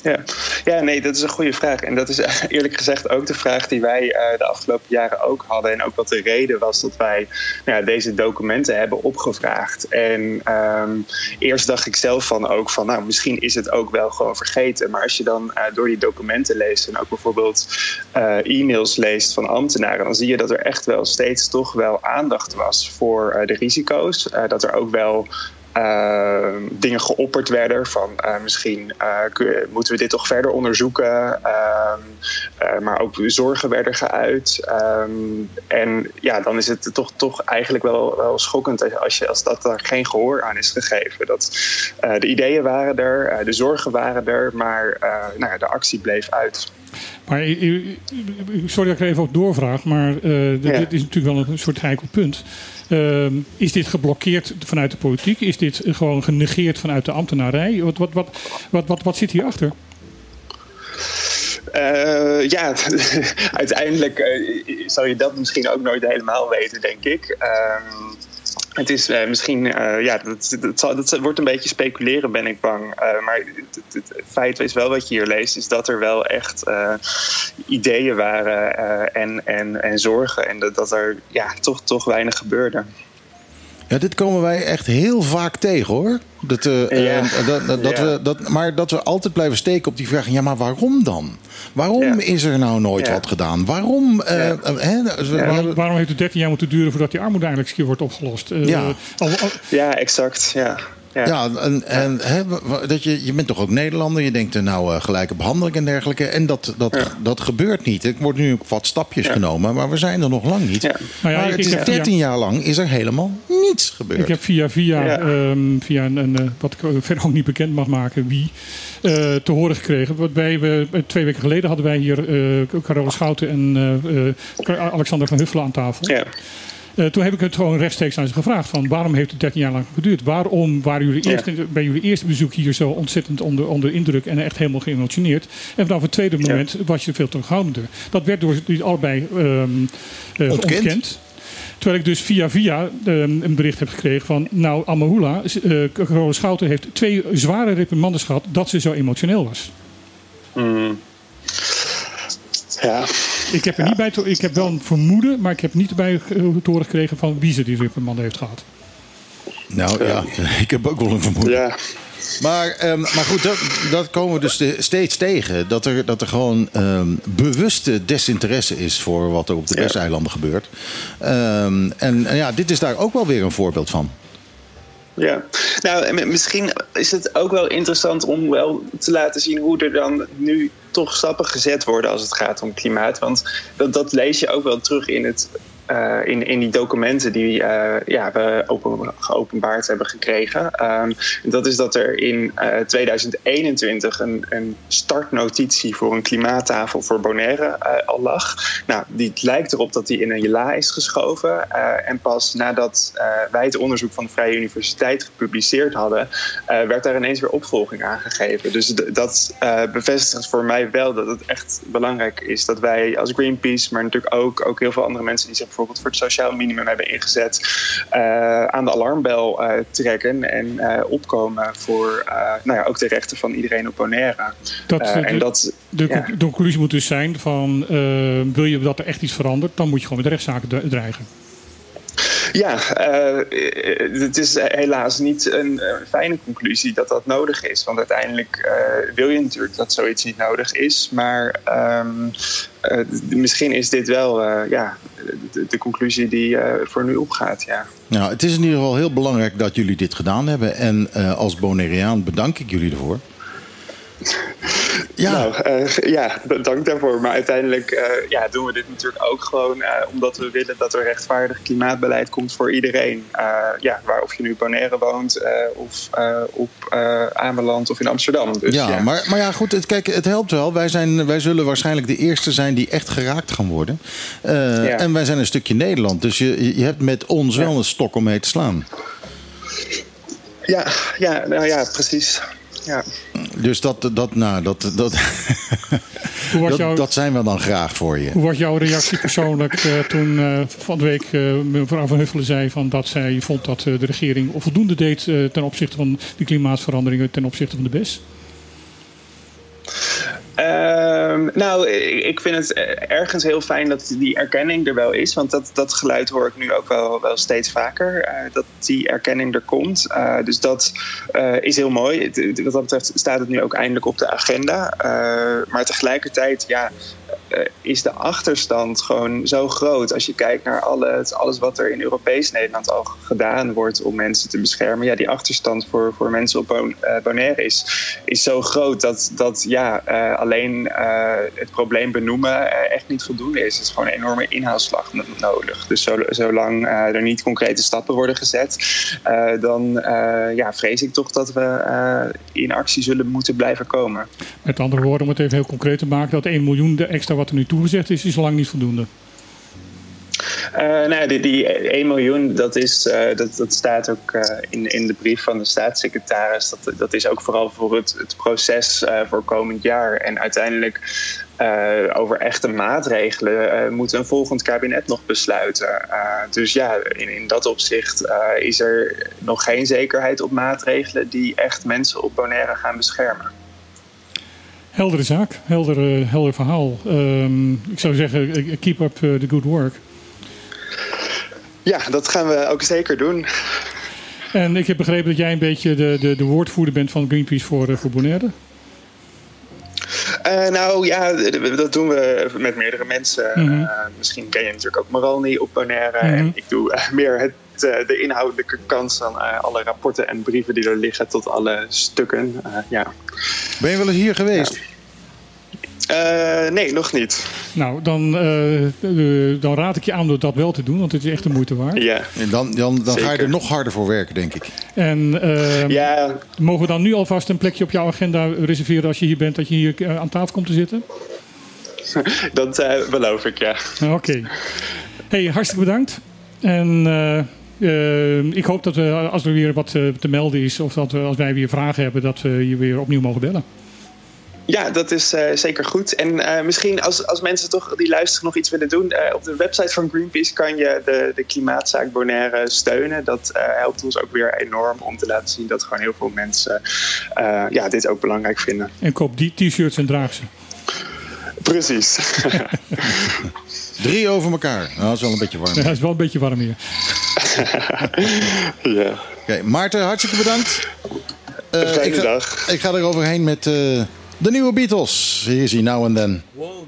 Ja. ja, nee, dat is een goede vraag. En dat is eerlijk gezegd ook de vraag die wij eh, de afgelopen jaren ook hadden. En ook wat de reden was dat wij nou deze documenten hebben opgevraagd. En ehm, eerst dacht ik zelf van ook van, nou, misschien is het ook wel gewoon vergeten. Maar als je dan eh, door die documenten leest en ook bijvoorbeeld eh, e-mails leest van ambtenaren, dan zie je dat er echt wel steeds toch wel aandacht was voor de risico's. Dat er ook wel uh, dingen geopperd werden van uh, misschien uh, kun, moeten we dit toch verder onderzoeken. Uh, maar ook zorgen werden geuit. Um, en ja, dan is het toch, toch eigenlijk wel, wel schokkend als, je, als dat er geen gehoor aan is gegeven. Dat, de ideeën waren er, de zorgen waren er, maar nou, de actie bleef uit. Maar, sorry dat ik er even op doorvraag, maar ja. dit is natuurlijk wel een soort heikel punt. Uh, is dit geblokkeerd vanuit de politiek? Is dit gewoon genegeerd vanuit de ambtenarij? Wat, wat, wat, wat, wat, zit hierachter? Uh, ja, uiteindelijk uh, je dat misschien ook nooit helemaal weten, denk ik. Uh, het is uh, misschien, ja, dat, dat, wordt een beetje speculeren, ben ik bang. maar het, het, het, feit is wel wat je hier leest, is dat er wel echt ideeën waren en, en, en zorgen. En dat, dat er ja, toch, toch weinig gebeurde. Ja, dit komen wij echt heel vaak tegen hoor. Dat, uh, ja. dat, dat, dat we, dat, maar dat we altijd blijven steken op die vraag: ja, maar waarom dan? Waarom ja. is er nou nooit wat gedaan? Waarom, uh, hè, waarom, waarom, heeft het 13 jaar moeten duren voordat die armoede eigenlijk keer wordt opgelost? ja. Al, al, ja, exact. Ja. Ja, ja en, en hè, dat je, je bent toch ook Nederlander? Je denkt er nou uh, gelijke behandeling en dergelijke. En dat, dat, ja. dat gebeurt niet. Er wordt nu wat stapjes ja. genomen, maar we zijn er nog lang niet. Nou maar het is 13 jaar lang is er helemaal niets gebeurd. Ik heb via, via, um, via een, een, wat ik verder ook niet bekend mag maken, wie, uh, te horen gekregen. Wat wij, we, twee weken geleden hadden wij hier uh, Carole Schouten en Alexander van Huffelen aan tafel. Ja. Uh, toen heb ik het gewoon rechtstreeks aan ze gevraagd: van waarom heeft het 13 jaar lang geduurd? Waarom waren jullie eerst, bij jullie eerste bezoek hier zo ontzettend onder, onder indruk en echt helemaal geëmotioneerd? En vanaf het tweede moment ja. was je veel terughoudender. Dat werd door jullie allebei um, uh, ontkend. ontkend. Terwijl ik dus via via um, een bericht heb gekregen van... nou, Amahula, uh, Carola Schouten heeft twee zware reprimandes gehad... dat ze zo emotioneel was. Mm. Ja. Ik heb er niet bij ik heb wel een vermoeden, maar ik heb niet erbij te horen gekregen van wie ze die reprimande heeft gehad. Nou ja, ik heb ook wel een vermoeden. Ja. Maar, um, maar goed, dat, dat, komen we dus de, steeds tegen. Dat er, dat er gewoon um, bewuste desinteresse is voor wat er op de ja. Westeilanden gebeurt. Um, en, en ja, dit is daar ook wel weer een voorbeeld van. Ja, nou, misschien is het ook wel interessant om wel te laten zien hoe er dan nu toch stappen gezet worden als het gaat om klimaat. Want dat, dat lees je ook wel terug in het uh, in, in die documenten die uh, ja, we open, geopenbaard hebben gekregen. Um, dat is dat er in uh, 2021 een, een, startnotitie voor een klimaattafel voor Bonaire al lag. Nou, die lijkt erop dat die in een jela is geschoven. en pas nadat wij het onderzoek van de Vrije Universiteit gepubliceerd hadden, werd daar ineens weer opvolging aangegeven. Dus dat bevestigt voor mij wel dat het echt belangrijk is dat wij als Greenpeace, maar natuurlijk ook, ook heel veel andere mensen die zich bijvoorbeeld voor het sociaal minimum hebben ingezet, uh, aan de alarmbel uh, trekken en uh, opkomen voor nou ja, ook de rechten van iedereen op Bonaire. Dat, en dat, de, ja. de, conclusie moet dus zijn van wil je dat er echt iets verandert, dan moet je gewoon met de rechtszaken dreigen. Ja, uh, het is helaas niet een uh, fijne conclusie dat dat nodig is. Want uiteindelijk uh, wil je natuurlijk dat zoiets niet nodig is. Maar um, misschien is dit wel ja, de, de, conclusie die voor nu opgaat. Ja. Nou, het is in ieder geval heel belangrijk dat jullie dit gedaan hebben. En als Bonaireaan bedank ik jullie ervoor. Ja. Nou, uh, ja, dank daarvoor. Maar uiteindelijk uh, ja, doen we dit natuurlijk ook gewoon uh, omdat we willen dat er rechtvaardig klimaatbeleid komt voor iedereen. ja, waar of je nu Bonaire woont of op Ameland of in Amsterdam. Dus, ja, ja, Maar, maar ja, goed, het, kijk, het helpt wel. Wij, zijn, wij zullen waarschijnlijk de eerste zijn die echt geraakt gaan worden. Ja. En wij zijn een stukje Nederland. Dus je, je hebt met ons wel een stok om mee te slaan. Ja, ja, nou ja, precies. Ja. Dus dat, dat, nou, dat, dat, dat, jouw, dat, zijn we dan graag voor je. Hoe was jouw reactie persoonlijk uh, toen uh, van de week uh, mevrouw Van Huffelen zei van dat zij vond dat de regering voldoende deed ten opzichte van die klimaatveranderingen ten opzichte van de BES? Um, nou, ik vind het ergens heel fijn dat die erkenning er wel is. Want dat, dat geluid hoor ik nu ook wel, wel steeds vaker. Uh, dat die erkenning er komt. Uh, dus dat is heel mooi. Wat dat betreft staat het nu ook eindelijk op de agenda. maar tegelijkertijd, ja, is de achterstand gewoon zo groot. Als je kijkt naar alles, alles wat er in Europees Nederland al gedaan wordt om mensen te beschermen. Ja, die achterstand voor, voor mensen op uh, Bonaire is, is zo groot dat, dat ja, uh, alleen het probleem benoemen echt niet voldoende is. Het is gewoon een enorme inhaalslag nodig. Dus zolang er niet concrete stappen worden gezet, dan ja, vrees ik toch dat we in actie zullen moeten blijven komen. Met andere woorden, om het even heel concreet te maken, dat 1 miljoen de extra wat er nu toegezegd is, is lang niet voldoende. Uh, nou, die, die 1 miljoen, dat, is, uh, dat, dat staat ook uh, in, in de brief van de staatssecretaris. Dat, dat is ook vooral voor het, het proces voor komend jaar. En uiteindelijk eh, over echte maatregelen eh, moet een volgend kabinet nog besluiten. Eh, dus ja, in, in dat opzicht eh, is er nog geen zekerheid op maatregelen die echt mensen op Bonaire gaan beschermen. Heldere zaak, helder, eh, helder verhaal. Ehm, ik zou zeggen, eh, keep up eh, the good work. Ja, dat gaan we ook zeker doen. En ik heb begrepen dat jij een beetje de, de, de woordvoerder bent van Greenpeace voor, voor Bonaire. Eh, nou ja, dat doen we met meerdere mensen. Mhm. Eh, misschien ken je natuurlijk ook Maralni op Bonaire. Mhm. En ik doe meer het, eh, de inhoudelijke kant van alle rapporten en brieven die er liggen tot alle stukken. Eh, ja. Ben je wel eens hier geweest? Eh, nee, nog niet. Nou, dan, eh, dan raad ik je aan om dat wel te doen, want het is echt de moeite waard. Ja. En dan, dan, dan ga je er nog harder voor werken, denk ik. En ehm, Ja, mogen we dan nu alvast een plekje op jouw agenda reserveren als je hier bent, dat je hier eh, aan tafel komt te zitten? dat eh, beloof ik, ja. Oké. Hey, hartstikke bedankt. En eh, eh, ik hoop dat we, als er weer wat te melden is, of dat we, als wij weer vragen hebben, dat we je weer opnieuw mogen bellen. Ja, dat is eh, zeker goed. En eh, misschien als, als mensen toch die luisteren nog iets willen doen... eh, op de website van Greenpeace kan je de, de klimaatzaak Bonaire steunen. Dat eh, helpt ons ook weer enorm om te laten zien... dat gewoon heel veel mensen eh, ja, dit ook belangrijk vinden. En koop die t-shirts en draag ze. Precies. Drie over elkaar. Nou, dat is wel een beetje warm. Ja, het is wel een beetje warm hier. ja. Oké, Maarten, hartstikke bedankt. Eh, Fijne ik, ga, dag. ik ga er overheen met eh, de nieuwe Beatles. Hij, Now and Then. Now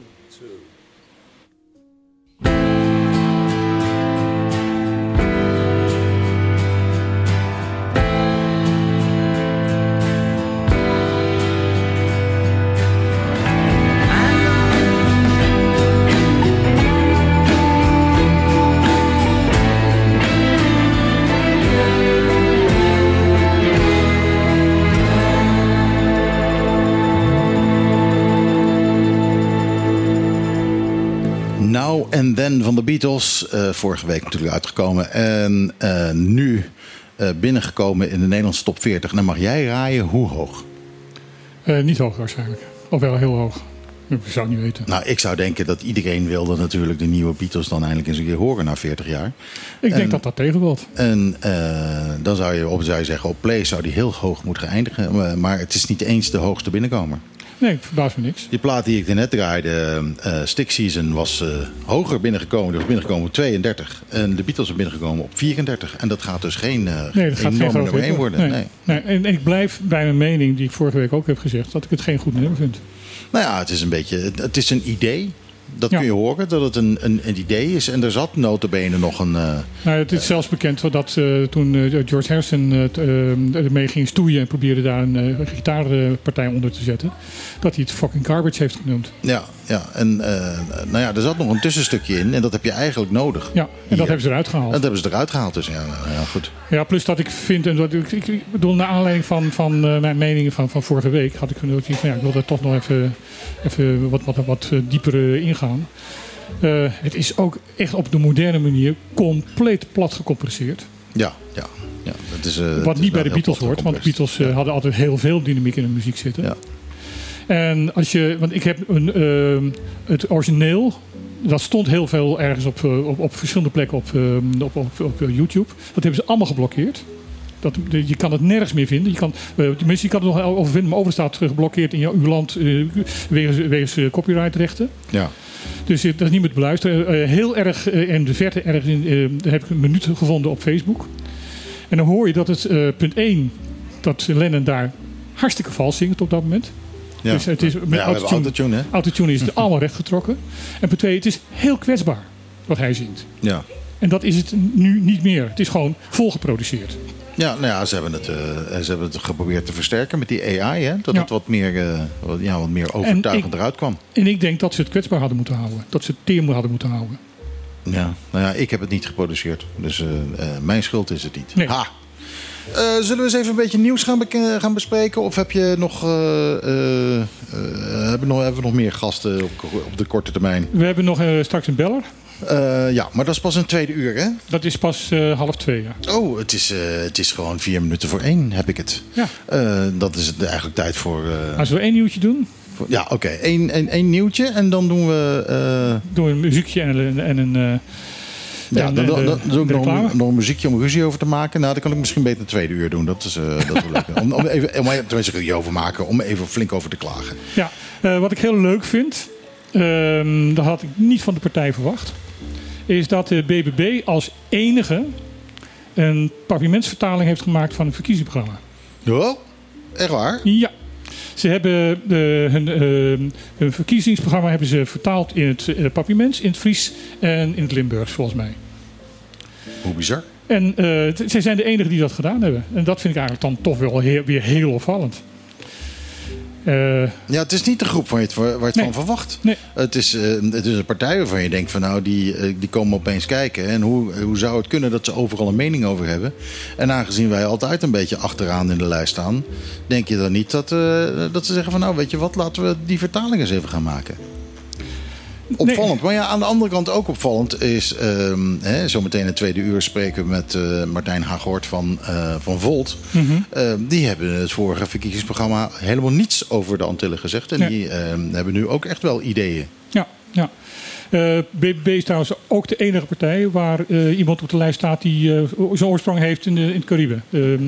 Beatles. Eh, vorige week natuurlijk uitgekomen. En eh, nu eh, binnengekomen in de Nederlandse top 40. En dan mag jij raaien hoe hoog. Niet hoog waarschijnlijk. Of wel heel hoog. Ik zou niet weten. Nou, ik zou denken dat iedereen wilde natuurlijk de nieuwe Beatles dan eindelijk eens een keer horen na 40 jaar. Ik denk en- dat dat tegenvalt. En dan zou je, op, zou je zeggen, op play zou die heel hoog moeten eindigen. Maar- Maar het is niet eens de hoogste binnenkomer. Nee, ik verbaas me niks. Die plaat die ik er net draaide, eh Stick Season, was eh, hoger binnengekomen. Die was binnengekomen op 32. En de Beatles zijn binnengekomen op 34. En dat gaat dus geen, eh Nee, dat gaat geen enorme groot nummer 1 hit worden. Nee. Nee. Nee. En, en ik blijf bij mijn mening, die ik vorige week ook heb gezegd, dat ik het geen goed nummer vind. Nou ja, het is een beetje, het is een idee. Dat Ja. kun je horen, dat het een, een, een idee is. En er zat notabene nog een... eh, Nou, het is zelfs bekend dat eh, toen eh, George Harrison eh, eh, ermee ging stoeien en probeerde daar een eh, gitaarpartij onder te zetten, dat hij het fucking garbage heeft genoemd. ja, ja, en eh, nou ja, er zat nog een tussenstukje in. En dat heb je eigenlijk nodig. Ja, en Hier. dat hebben ze eruit gehaald. Dat hebben ze eruit gehaald. Dus ja, nou ja goed. Ja, plus dat ik vind, en dat, ik, bedoel, naar aanleiding van, van eh, mijn meningen van, van vorige week, had ik iets van, ja, ik wil daar toch nog even, even wat, wat, wat eh, dieper ingaan. Eh, het is ook echt op de moderne manier compleet plat gecompresseerd. Ja, ja. ja dat is, Wat niet bij de Beatles hoort, want de. Beatles hadden altijd heel veel dynamiek in de muziek zitten. Ja. En als je, want ik heb een, ehm, het origineel, dat stond heel veel ergens op, eh, op, op verschillende plekken op, ehm, op, op, op eh, YouTube. Dat hebben ze allemaal geblokkeerd. Dat, je kan het nergens meer vinden. Je kan, eh, tenminste, je kan het nog over vinden, maar over staat geblokkeerd in jouw uw land eh, wegens, wegens eh, copyrightrechten. Ja. Dus eh, dat is niet meer te beluisteren. Eh, heel erg eh, in de verte, ergens in, eh, heb ik een minuut gevonden op Facebook. En dan hoor je dat het eh, punt 1, dat Lennon daar hartstikke vals zingt op dat moment. Ja. Dus het is Ja, met hebben autotune, autotune, hè? autotune is het allemaal rechtgetrokken. En punt 2, het is heel kwetsbaar wat hij zingt. Ja. En dat is het nu niet meer. Het is gewoon volgeproduceerd. Ja, nou ja, ze hebben, het, eh, ze hebben het geprobeerd te versterken met die AI, hè? Dat Ja. het wat meer, eh, wat, ja, wat meer overtuigend ik- eruit kwam. En ik denk dat ze het kwetsbaar hadden moeten houden. Dat ze het teer hadden moeten houden. Ja, nou ja, ik heb het niet geproduceerd. Dus eh, mijn schuld is het niet. Nee. Ha! Eh, zullen we eens even een beetje nieuws gaan, gaan bespreken? Of heb je nog, eh, eh, hebben, nog, hebben we nog meer gasten op, op de korte termijn? We hebben nog straks een beller. Ja, maar dat is pas een tweede uur, hè? Dat is pas half twee. Ja. Oh, het is, het is gewoon vier minuten voor één, heb ik het. Ja. Dat is het eigenlijk tijd voor... Als we één nieuwtje doen. Ja, oké. Eén één- één nieuwtje en dan doen we... Doen we een muziekje en een... En een ja, dan, eh, dan, de- dan doe ik nog, nog een muziekje om ruzie over te maken. Nou, dan kan ik misschien beter een tweede uur doen. Dat is, eh, dat is leuk. Om, om even, om tenminste ruzie over maken. Om even flink over te klagen. Ja, eh, wat ik heel leuk vind, ehm, dat had ik niet van de partij verwacht, is dat de BBB als enige een pavimentsvertaling heeft gemaakt van een verkiezingsprogramma. Oh, echt waar? Ja. Ze hebben de, hun, ehm, hun verkiezingsprogramma hebben ze vertaald in het uh, in het Fries en in het Limburgs, volgens mij. Hoe bizar. En eh, zij zijn de enigen die dat gedaan hebben. En dat vind ik eigenlijk dan toch wel weer heel opvallend. Eh, Ja, het is niet de groep waar je het, waar je het Nee. van verwacht. Nee. Het, is, eh, het is een partij waarvan je denkt van nou, die, eh, die komen opeens kijken. En hoe, hoe zou het kunnen dat ze overal een mening over hebben? En aangezien wij altijd een beetje achteraan in de lijst staan, denk je dan niet dat, dat ze zeggen van nou, weet je wat, laten we die vertaling eens even gaan maken. Opvallend. Maar ja, aan de andere kant ook opvallend is... ehm hè, zometeen in het tweede uur spreken we met eh, Martijn Hagort van, eh, van Volt. mhm. Eh, die hebben het vorige verkiezingsprogramma helemaal niets over de Antillen gezegd. En die ehm, hebben nu ook echt wel ideeën. Ja, ja. BBB is trouwens ook de enige partij waar iemand op de lijst staat die zijn oorsprong heeft in, de, in het Caribe. Ehm,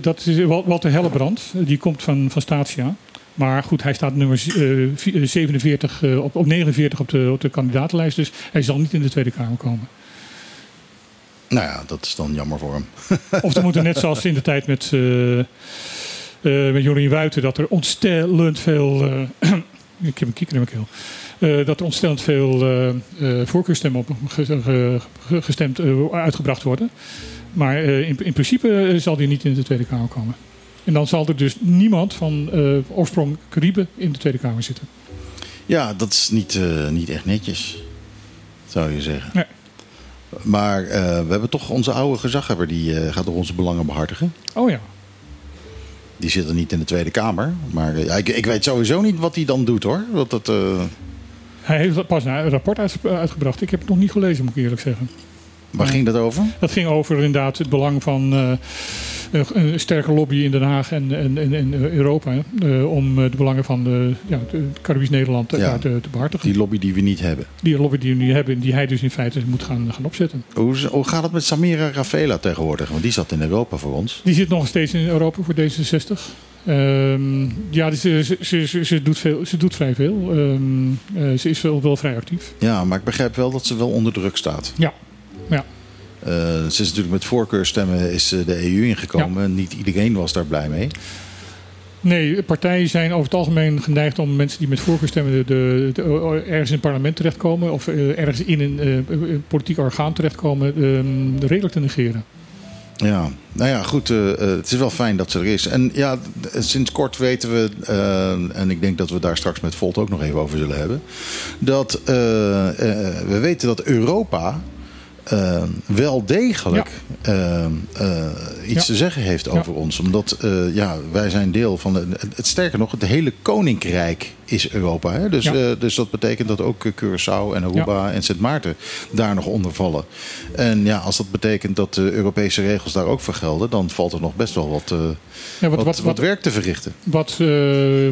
dat is Wal- Walter Hellebrand, die komt van, van Statia. Maar goed, hij staat nummer eh, vi- eh, 47 eh, op, op 49 op de, op de kandidatenlijst, dus hij zal niet in de Tweede Kamer komen. Nou ja, dat is dan jammer voor hem. Of er moeten net zoals in de tijd met, eh eh met Jorien Wuiten, dat er ontstellend veel. eh, ik heb een kikker in mijn keel. Eh, dat er ontstellend veel eh, eh, voorkeurstemmen op gestemd, eh, uitgebracht worden. Maar eh, in, in principe eh, zal die niet in de Tweede Kamer komen. En dan zal er dus niemand van eh, oorsprong Caribe in de Tweede Kamer zitten. Ja, dat is niet, eh, niet echt netjes, zou je zeggen. Nee. Maar eh, we hebben toch onze oude gezaghebber, die gaat door onze belangen behartigen. Oh ja. Die zit er niet in de Tweede Kamer. Maar ja, ik, ik weet sowieso niet wat hij dan doet hoor. Dat, eh, Hij heeft pas een rapport uit- uitgebracht. Ik heb het nog niet gelezen, moet ik eerlijk zeggen. Waar ging dat over? Dat ging over inderdaad het belang van eh, een, sterke lobby in Den Haag en, en, en, en Europa. eh, om eh, de belangen van de, ja, de Caribisch Nederland ja. te, te behartigen. Die Die, lobby die we niet hebben. lobby die we nu hebben, die hij dus in feite moet gaan, gaan opzetten. Hoe, gaat het met Samira Rafela tegenwoordig? Want die zat in Europa voor ons. Die zit nog steeds in Europa voor D66. Ehm, ja, ze, ze, ze, doet veel, ze doet vrij veel. Ehm, eh, ze is wel, wel vrij actief. Ja, maar ik begrijp wel dat ze wel onder druk staat. Ja, ja. Eh, ze is natuurlijk met voorkeurstemmen is eh, de EU ingekomen. Niet iedereen was daar blij mee. Nee, partijen zijn over het algemeen geneigd om mensen die met voorkeur stemmen de, de, de- ergens in het parlement terechtkomen of eh, ergens in een politiek orgaan terechtkomen, ehm, redelijk te negeren. Ja, nou ja, goed. het is wel fijn dat ze er is. En ja, sinds kort weten we, en ik denk dat we daar straks met Volt ook nog even over zullen hebben, dat we weten dat Europa eh, wel degelijk eh, eh, iets te zeggen heeft over ons. Omdat ja, wij zijn deel van, de, het sterker nog, het hele koninkrijk is Europa. Hè? Dus, Ja. eh, dus dat betekent dat ook Curaçao en Aruba en Sint Maarten daar nog onder vallen. En ja, als dat betekent dat de Europese regels daar ook voor gelden, dan valt er nog best wel wat, eh, Ja, wat, wat, wat, wat, wat, werk te verrichten. wat, eh,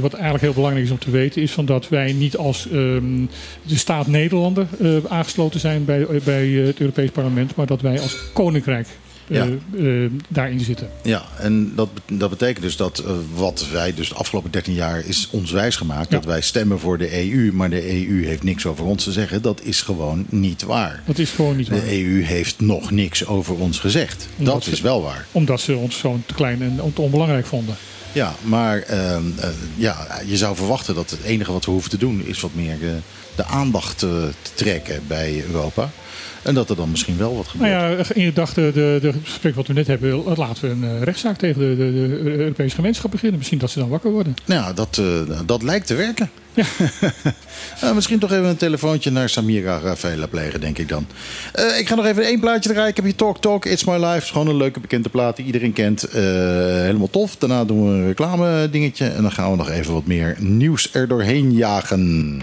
wat eigenlijk heel belangrijk is om te weten, is van dat wij niet als ehm, de staat Nederlander aangesloten zijn bij, bij het Europees Parlement, maar dat wij als koninkrijk Ja. eh, daarin zitten. Ja, en dat, dat betekent dus dat eh, wat wij dus de afgelopen 13 jaar is ons wijsgemaakt. Ja. Dat wij stemmen voor de EU, maar de EU heeft niks over ons te zeggen. Dat is gewoon niet waar. Dat is gewoon niet waar. De EU heeft nog niks over ons gezegd. Omdat Dat ze- is wel waar. Omdat ze ons zo te klein en te onbelangrijk vonden. Ja, maar ehm, eh, ja, je zou verwachten dat het enige wat we hoeven te doen is wat meer eh, de aandacht eh, te trekken bij Europa. En dat er dan misschien wel wat gebeurt. Nou ja, in gedachte, de, de gesprek wat we net hebben, laten we een eh, rechtszaak tegen de, de, de Europese gemeenschap beginnen. Misschien dat ze dan wakker worden. Nou ja, dat, eh, dat lijkt te werken. Nou, misschien toch even een telefoontje naar Samira Rafaela plegen, denk ik dan. Eh, ik ga nog even één plaatje draaien. Ik heb hier Talk Talk, It's My Life. Is gewoon een leuke bekende plaat die iedereen kent. Helemaal tof. Daarna doen we een reclame dingetje. En dan gaan we nog even wat meer nieuws er doorheen jagen.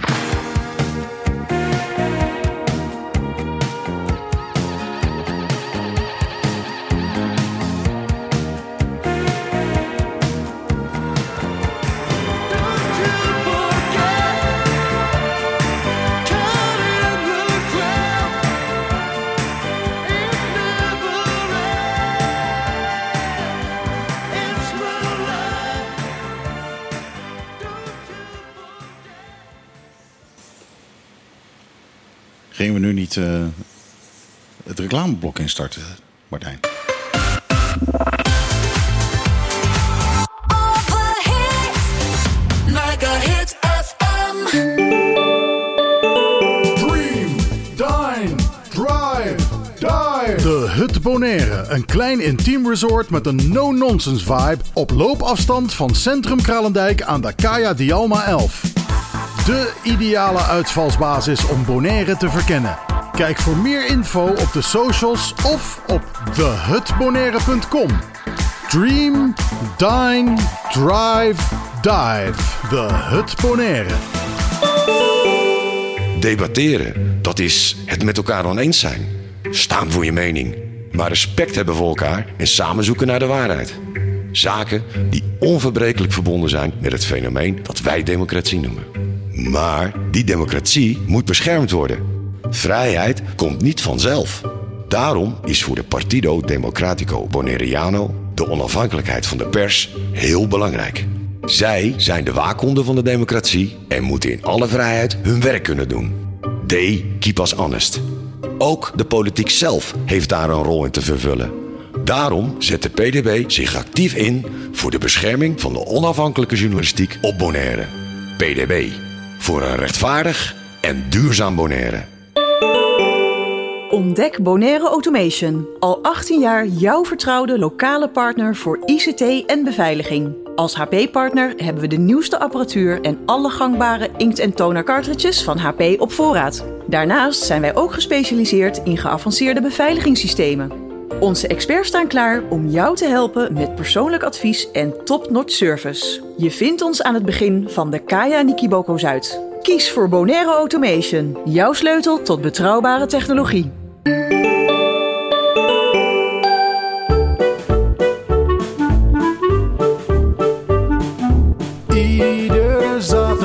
Eh, het reclameblok instarten, Martijn? Hut Bonaire. Een klein intiem resort met een no-nonsense vibe. Op loopafstand van Centrum Kralendijk aan de Kaya Dialma 11. De ideale uitvalsbasis om Bonaire te verkennen. Kijk voor meer info op de socials of op thehutbonaire.com. Dream, dine, drive, dive. The Hut Bonaire. Debatteren, dat is het met elkaar oneens zijn. Staan voor je mening. Maar respect hebben voor elkaar en samen zoeken naar de waarheid. Zaken die onverbrekelijk verbonden zijn met het fenomeen dat wij democratie noemen. Maar die democratie moet beschermd worden. Vrijheid komt niet vanzelf. Daarom is voor de Partido Democratico Bonaireano de onafhankelijkheid van de pers heel belangrijk. Zij zijn de waakhonden van de democratie en moeten in alle vrijheid hun werk kunnen doen. They keep us honest. Ook de politiek zelf heeft daar een rol in te vervullen. Daarom zet de PDB zich actief in voor de bescherming van de onafhankelijke journalistiek op Bonaire. PDB. Voor een rechtvaardig en duurzaam Bonaire. Ontdek Bonaire Automation. Al 18 jaar jouw vertrouwde lokale partner voor ICT en beveiliging. Als HP-partner hebben we de nieuwste apparatuur en alle gangbare inkt- en toner cartridges van HP op voorraad. Daarnaast zijn wij ook gespecialiseerd in geavanceerde beveiligingssystemen. Onze experts staan klaar om jou te helpen met persoonlijk advies en top-notch service. Je vindt ons aan het begin van de Kaya Nikiboko Zuid. Kies voor Bonaire Automation, jouw sleutel tot betrouwbare technologie.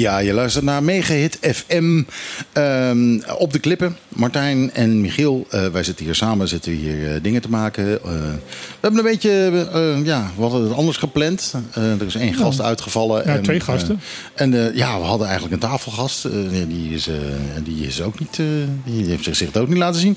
Ja, je luistert naar Megahit FM ehm, op de klippen. Martijn en Michiel, eh, wij zitten hier samen, zitten hier eh, dingen te maken. Eh, we hebben een beetje, ja, we hadden het anders gepland. Er is één gast uitgevallen. Ja, twee gasten. en ja, we hadden eigenlijk een tafelgast. Die, is, die is ook niet, die heeft zich, zich ook niet laten zien.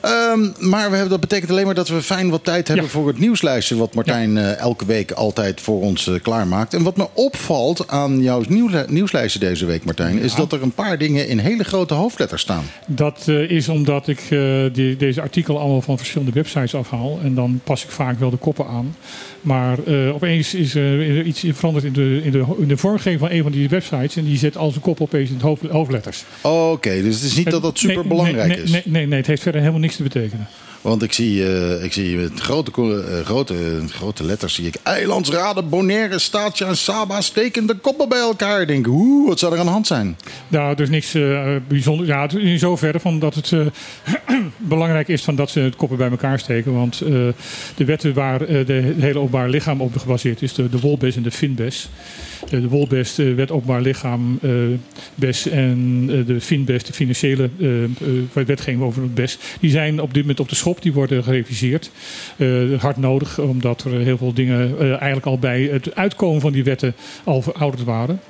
Ehm, maar we hebben, dat betekent alleen maar dat we fijn wat tijd hebben Ja. voor het nieuwslijstje. Wat Martijn elke week altijd voor ons klaarmaakt. En wat me opvalt aan jouw nieuwsli- deze week, Martijn, is dat er een paar dingen in hele grote hoofdletters staan. Dat eh, is omdat ik eh, die, deze artikelen allemaal van verschillende websites afhaal. En dan pas ik vaak wel de koppen aan. Maar eh, opeens is er iets veranderd in de, in, de, in de vormgeving van een van die websites. En die zet al zijn kop opeens in hoofd, hoofdletters. Oké, dus het is niet dat dat super belangrijk nee, is. Nee, nee, nee, het heeft verder helemaal niks te betekenen. Want ik zie, eh, ik zie met grote, eh, grote, grote letters zie ik eilandsraden, Bonaire, Staatje en Saba steken de koppen bij elkaar. Ik denk, oeh, wat zou er aan de hand zijn? Nou, dus niks eh bijzonders. Ja, in zoverre van dat het eh, belangrijk is van dat ze het koppen bij elkaar steken. Want eh, de wetten waar eh, de, hele openbaar lichaam op gebaseerd is, de, de Wolbes en de Finbes. Eh, de Wolbes, de wet openbaar lichaam, eh, BES en eh, de Finbes, de financiële eh, eh, wetgeving over het BES, die zijn op dit moment op de schop, die worden gereviseerd. Eh, hard nodig, omdat er heel veel dingen eh, eigenlijk al bij het uitkomen van die wetten al verouderd waren.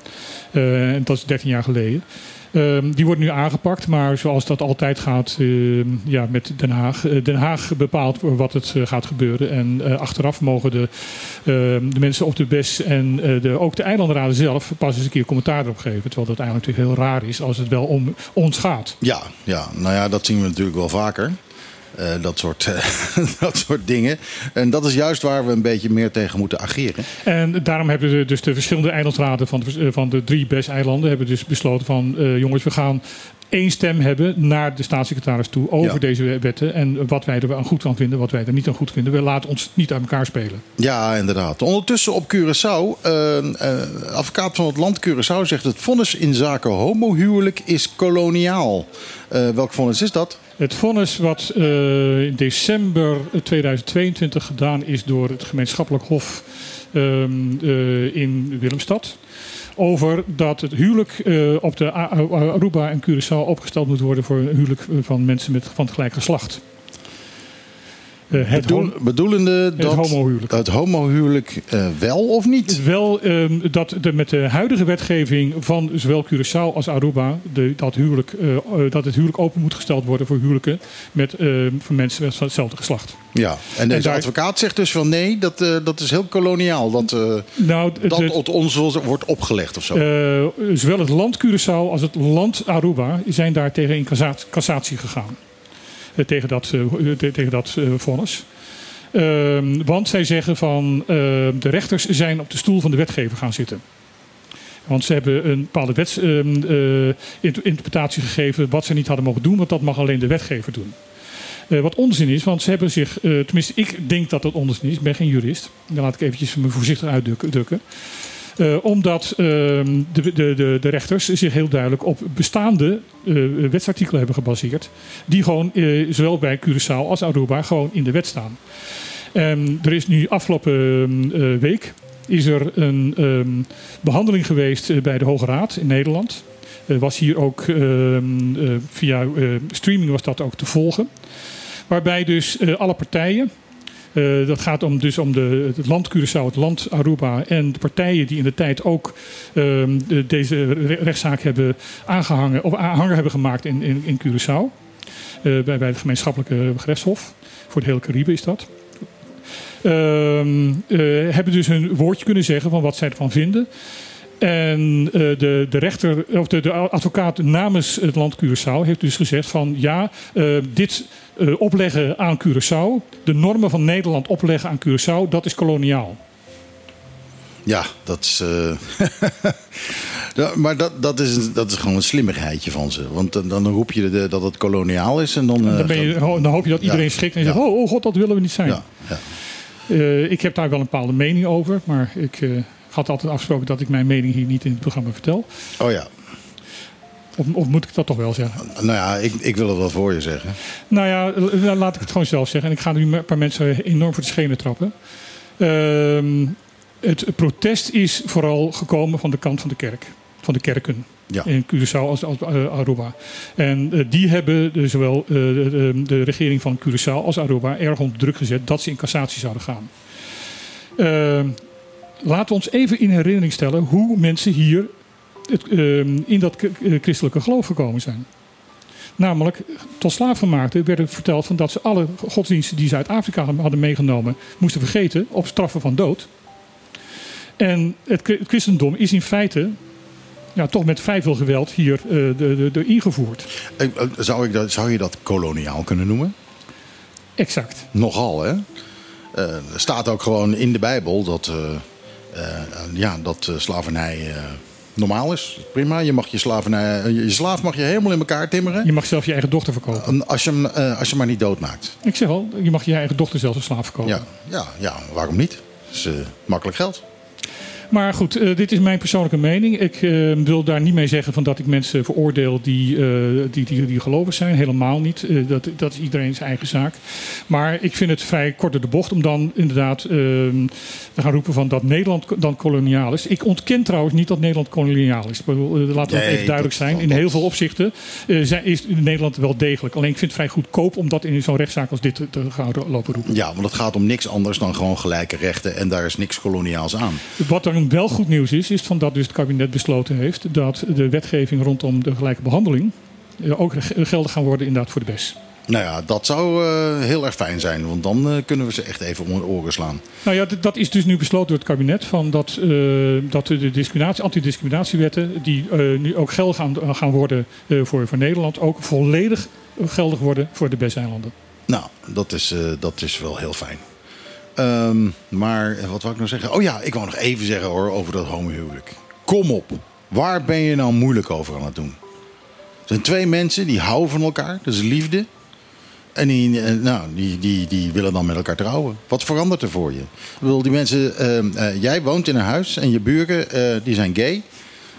Eh, dat is 13 jaar geleden. Ehm, die wordt nu aangepakt, maar zoals dat altijd gaat ehm, ja, met Den Haag. Den Haag bepaalt wat het gaat gebeuren. En achteraf mogen de, ehm, de mensen op de BES en de, ook de eilandenraden zelf pas eens een keer commentaar erop geven. Terwijl dat eigenlijk natuurlijk heel raar is als het wel om ons gaat. Ja, ja, nou ja, dat zien we natuurlijk wel vaker. Eh, dat, soort, eh, dat soort dingen. En dat is juist waar we een beetje meer tegen moeten ageren. En daarom hebben de, dus de verschillende eilandsraden van de, van de drie BES-eilanden hebben dus besloten van eh, jongens, we gaan één stem hebben naar de staatssecretaris toe over Ja. deze wetten. En wat wij er aan goed aan vinden, wat wij er niet aan goed vinden. We laten ons niet uit elkaar spelen. Ja, inderdaad. Ondertussen op Curaçao. eh, eh, advocaat van het land Curaçao zegt het vonnis in zaken homohuwelijk is koloniaal. Eh, welk vonnis is dat? Het vonnis wat eh, in december 2022 gedaan is door het gemeenschappelijk hof ehm, eh, in Willemstad. over dat het huwelijk op de Aruba en Curaçao opgesteld moet worden voor een huwelijk van mensen met, van het gelijk geslacht. Eh, het Bedoel- bedoelende dat homohuwelijk. het homohuwelijk eh, wel of niet? Wel ehm, dat de, met de huidige wetgeving van zowel Curaçao als Aruba de, dat, huwelijk, eh, dat het huwelijk open moet gesteld worden voor huwelijken met, van mensen met hetzelfde geslacht. Ja, en deze daar- advocaat zegt dus van nee, dat, dat is heel koloniaal. Dat, Nou, dat de- het ons wordt opgelegd of zo. Zowel het land Curaçao als het land Aruba zijn daar tegen in cassatie gegaan. Eh, tegen dat, eh, te- tegen dat eh, vonnis. Ehm, want zij zeggen van eh, de rechters zijn op de stoel van de wetgever gaan zitten. Want ze hebben een bepaalde wetsinterpretatie gegeven wat ze niet hadden mogen doen, want dat mag alleen de wetgever doen. Eh, wat onzin is, want ze hebben zich, eh, tenminste ik denk dat dat onzin is, ik ben geen jurist. Dan laat ik eventjes me voorzichtig uitdrukken. Eh, omdat ehm, de, de, de, de rechters zich heel duidelijk op bestaande eh, wetsartikelen hebben gebaseerd. Die gewoon eh, zowel bij Curaçao als Aruba gewoon in de wet staan. Ehm, er is nu afgelopen eh, week is er een ehm, behandeling geweest bij de Hoge Raad in Nederland. Er was hier ook ehm, via streaming was dat ook te volgen. Waarbij dus alle partijen eh, dat gaat om, dus om de, het land Curaçao, het land Aruba en de partijen die in de tijd ook ehm, de- deze re- rechtszaak hebben aangehangen of aanhanger hebben gemaakt in, in, in Curaçao. Eh, bij, bij het gemeenschappelijke gerechtshof. Voor het hele Caribe is dat. Ehm, eh, hebben dus hun woordje kunnen zeggen van wat zij ervan vinden. En eh, de, de rechter, of de, de advocaat namens het land Curaçao heeft dus gezegd van ja, eh, dit eh, opleggen aan Curaçao, de normen van Nederland opleggen aan Curaçao, dat is koloniaal. Ja, dat is. ja, maar dat, dat, is, dat is gewoon een slimmigheidje van ze. Want dan, dan roep je de- dat het koloniaal is en dan. dan, ben je, dan hoop je dat iedereen ja, schikt en ja. zegt, oh, oh god, dat willen we niet zijn. Ja, ja. Ik heb daar wel een bepaalde mening over, maar ik had altijd afgesproken dat ik mijn mening hier niet in het programma vertel. Oh ja. Of, of moet ik dat toch wel zeggen? Nou ja, ik, ik wil het wel voor je zeggen. Nou ja, laat ik het gewoon zelf zeggen. En ik ga nu een paar mensen enorm voor de schenen trappen. Ehm, het protest is vooral gekomen van de kant van de kerk. Van de kerken. Ja. In Curaçao als, als eh, Aruba. En eh, die hebben dus zowel eh, de, de- de regering van Curaçao als Aruba erg onder druk gezet dat ze in cassatie zouden gaan. Laten we ons even in herinnering stellen hoe mensen hier het, ehm, in dat eh, christelijke geloof gekomen zijn. Namelijk, tot slaafgemaakten werd verteld van dat ze alle godsdiensten die ze uit Afrika hadden meegenomen, moesten vergeten op straffen van dood. En het, christendom is in feite ja, toch met vrij veel geweld hier de, de, de ingevoerd. Eh, Zou, ik dat, zou je dat koloniaal kunnen noemen? Exact. Nogal, hè? Er staat ook gewoon in de Bijbel dat, ja, dat eh, slavernij eh, normaal is. Prima, je, mag je, slavernij, eh, je slaaf mag je helemaal in elkaar timmeren. Je mag zelf je eigen dochter verkopen. En Als je hem eh, als je maar niet doodmaakt. Ik zeg al, je mag je eigen dochter zelfs een slaaf verkopen. Ja, ja, ja waarom niet? Dat is eh, makkelijk geld. Maar goed, eh, dit is mijn persoonlijke mening. Ik eh, wil daar niet mee zeggen van dat ik mensen veroordeel die, eh, die, die, die gelovig zijn. Helemaal niet. Dat, dat is iedereen zijn eigen zaak. Maar ik vind het vrij kort door de bocht om dan inderdaad eh, te gaan roepen van dat Nederland dan koloniaal is. Ik ontken trouwens niet dat Nederland koloniaal is. Laten we Nee, even duidelijk dat- zijn. In dat- heel veel opzichten zijn- is Nederland wel degelijk. Alleen ik vind het vrij goedkoop om dat in zo'n rechtszaak als dit te, te gaan lopen roepen. Ja, want het gaat om niks anders dan gewoon gelijke rechten. En daar is niks koloniaals aan. Wat wel goed nieuws is, is van dat dus het kabinet besloten heeft dat de wetgeving rondom de gelijke behandeling eh, ook geldig gaan worden inderdaad voor de BES. Nou ja, dat zou eh, heel erg fijn zijn. Want dan eh, kunnen we ze echt even om de oren slaan. Nou ja, dat is dus nu besloten door het kabinet van dat, dat de discriminatie, antidiscriminatiewetten die nu ook geldig gaan, gaan worden voor, voor Nederland ook volledig geldig worden voor de BES-eilanden. Nou, dat is, dat is wel heel fijn. Ehm, maar wat wou ik nou zeggen? Oh ja, ik wou nog even zeggen hoor over dat homohuwelijk. Kom op. Waar ben je nou moeilijk over aan het doen? Er zijn twee mensen die houden van elkaar. Dat is liefde. En die, eh, nou, die, die, die willen dan met elkaar trouwen. Wat verandert er voor je? Ik bedoel, die mensen, ehm, eh, jij woont in een huis en je buren eh, die zijn gay.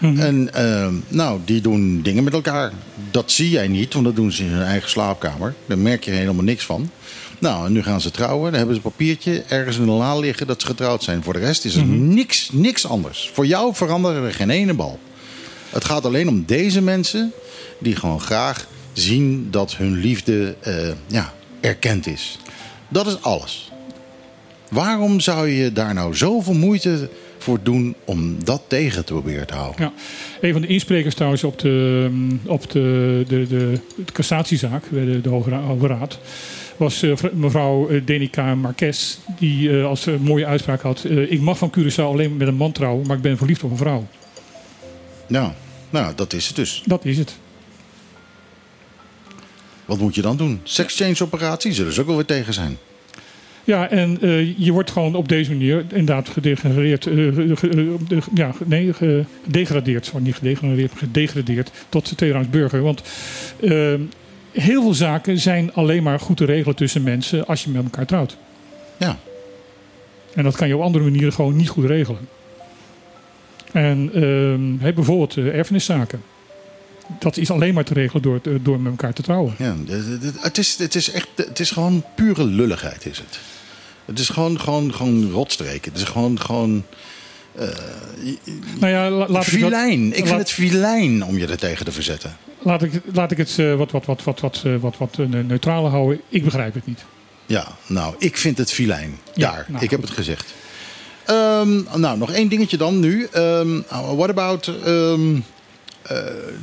En ehm, nou, die doen dingen met elkaar. Dat zie jij niet, want dat doen ze in hun eigen slaapkamer. Daar merk je helemaal niks van. Nou, en nu gaan ze trouwen. Dan hebben ze een papiertje ergens in de la liggen dat ze getrouwd zijn. Voor de rest is er niks, niks anders. Voor jou veranderen er geen ene bal. Het gaat alleen om deze mensen die gewoon graag zien dat hun liefde eh, ja, erkend is. Dat is alles. Waarom zou je daar nou zoveel moeite voor doen om dat tegen te proberen te houden? Ja. Een van de insprekers trouwens op de, op de, de, de, de cassatiezaak bij de, de Hoge Raad was eh, vr- mevrouw eh, Denica Marquez, die eh, als een mooie uitspraak had: Ik mag van Curaçao alleen met een man trouwen, maar ik ben verliefd op een vrouw. Nou, nou, dat is het dus. Dat is het. Wat moet je dan doen? Sex-change operatie zullen ze ook wel weer tegen zijn. Ja, en je wordt gewoon op deze manier inderdaad gedegradeerd. ge- ge- ja, nee, gedegradeerd. Sorry, niet gedegradeerd, maar gedegradeerd tot tweederangs burger. Want eh, heel veel zaken zijn alleen maar goed te regelen tussen mensen als je met elkaar trouwt. Ja. En dat kan je op andere manieren gewoon niet goed regelen. En ehm, bijvoorbeeld eh, erfeniszaken. Dat is alleen maar te regelen door, eh, door met elkaar te trouwen. Ja, het is, het is echt, het is gewoon pure lulligheid is het. Het is gewoon, gewoon, gewoon rotstreken. Het is gewoon, gewoon Nou ja, la- laat ik filijn. Ik vind laat- het filijn om je er tegen te verzetten. Laat ik, laat ik het eh, wat, wat, wat, wat, wat, eh, wat, wat eh, neutraler houden. Ik begrijp het niet. Ja, nou, ik vind het filijn. Ja, Daar, nou, ik heb het gezegd. Ehm, nou, nog één dingetje dan nu. Ehm, what about ehm, eh,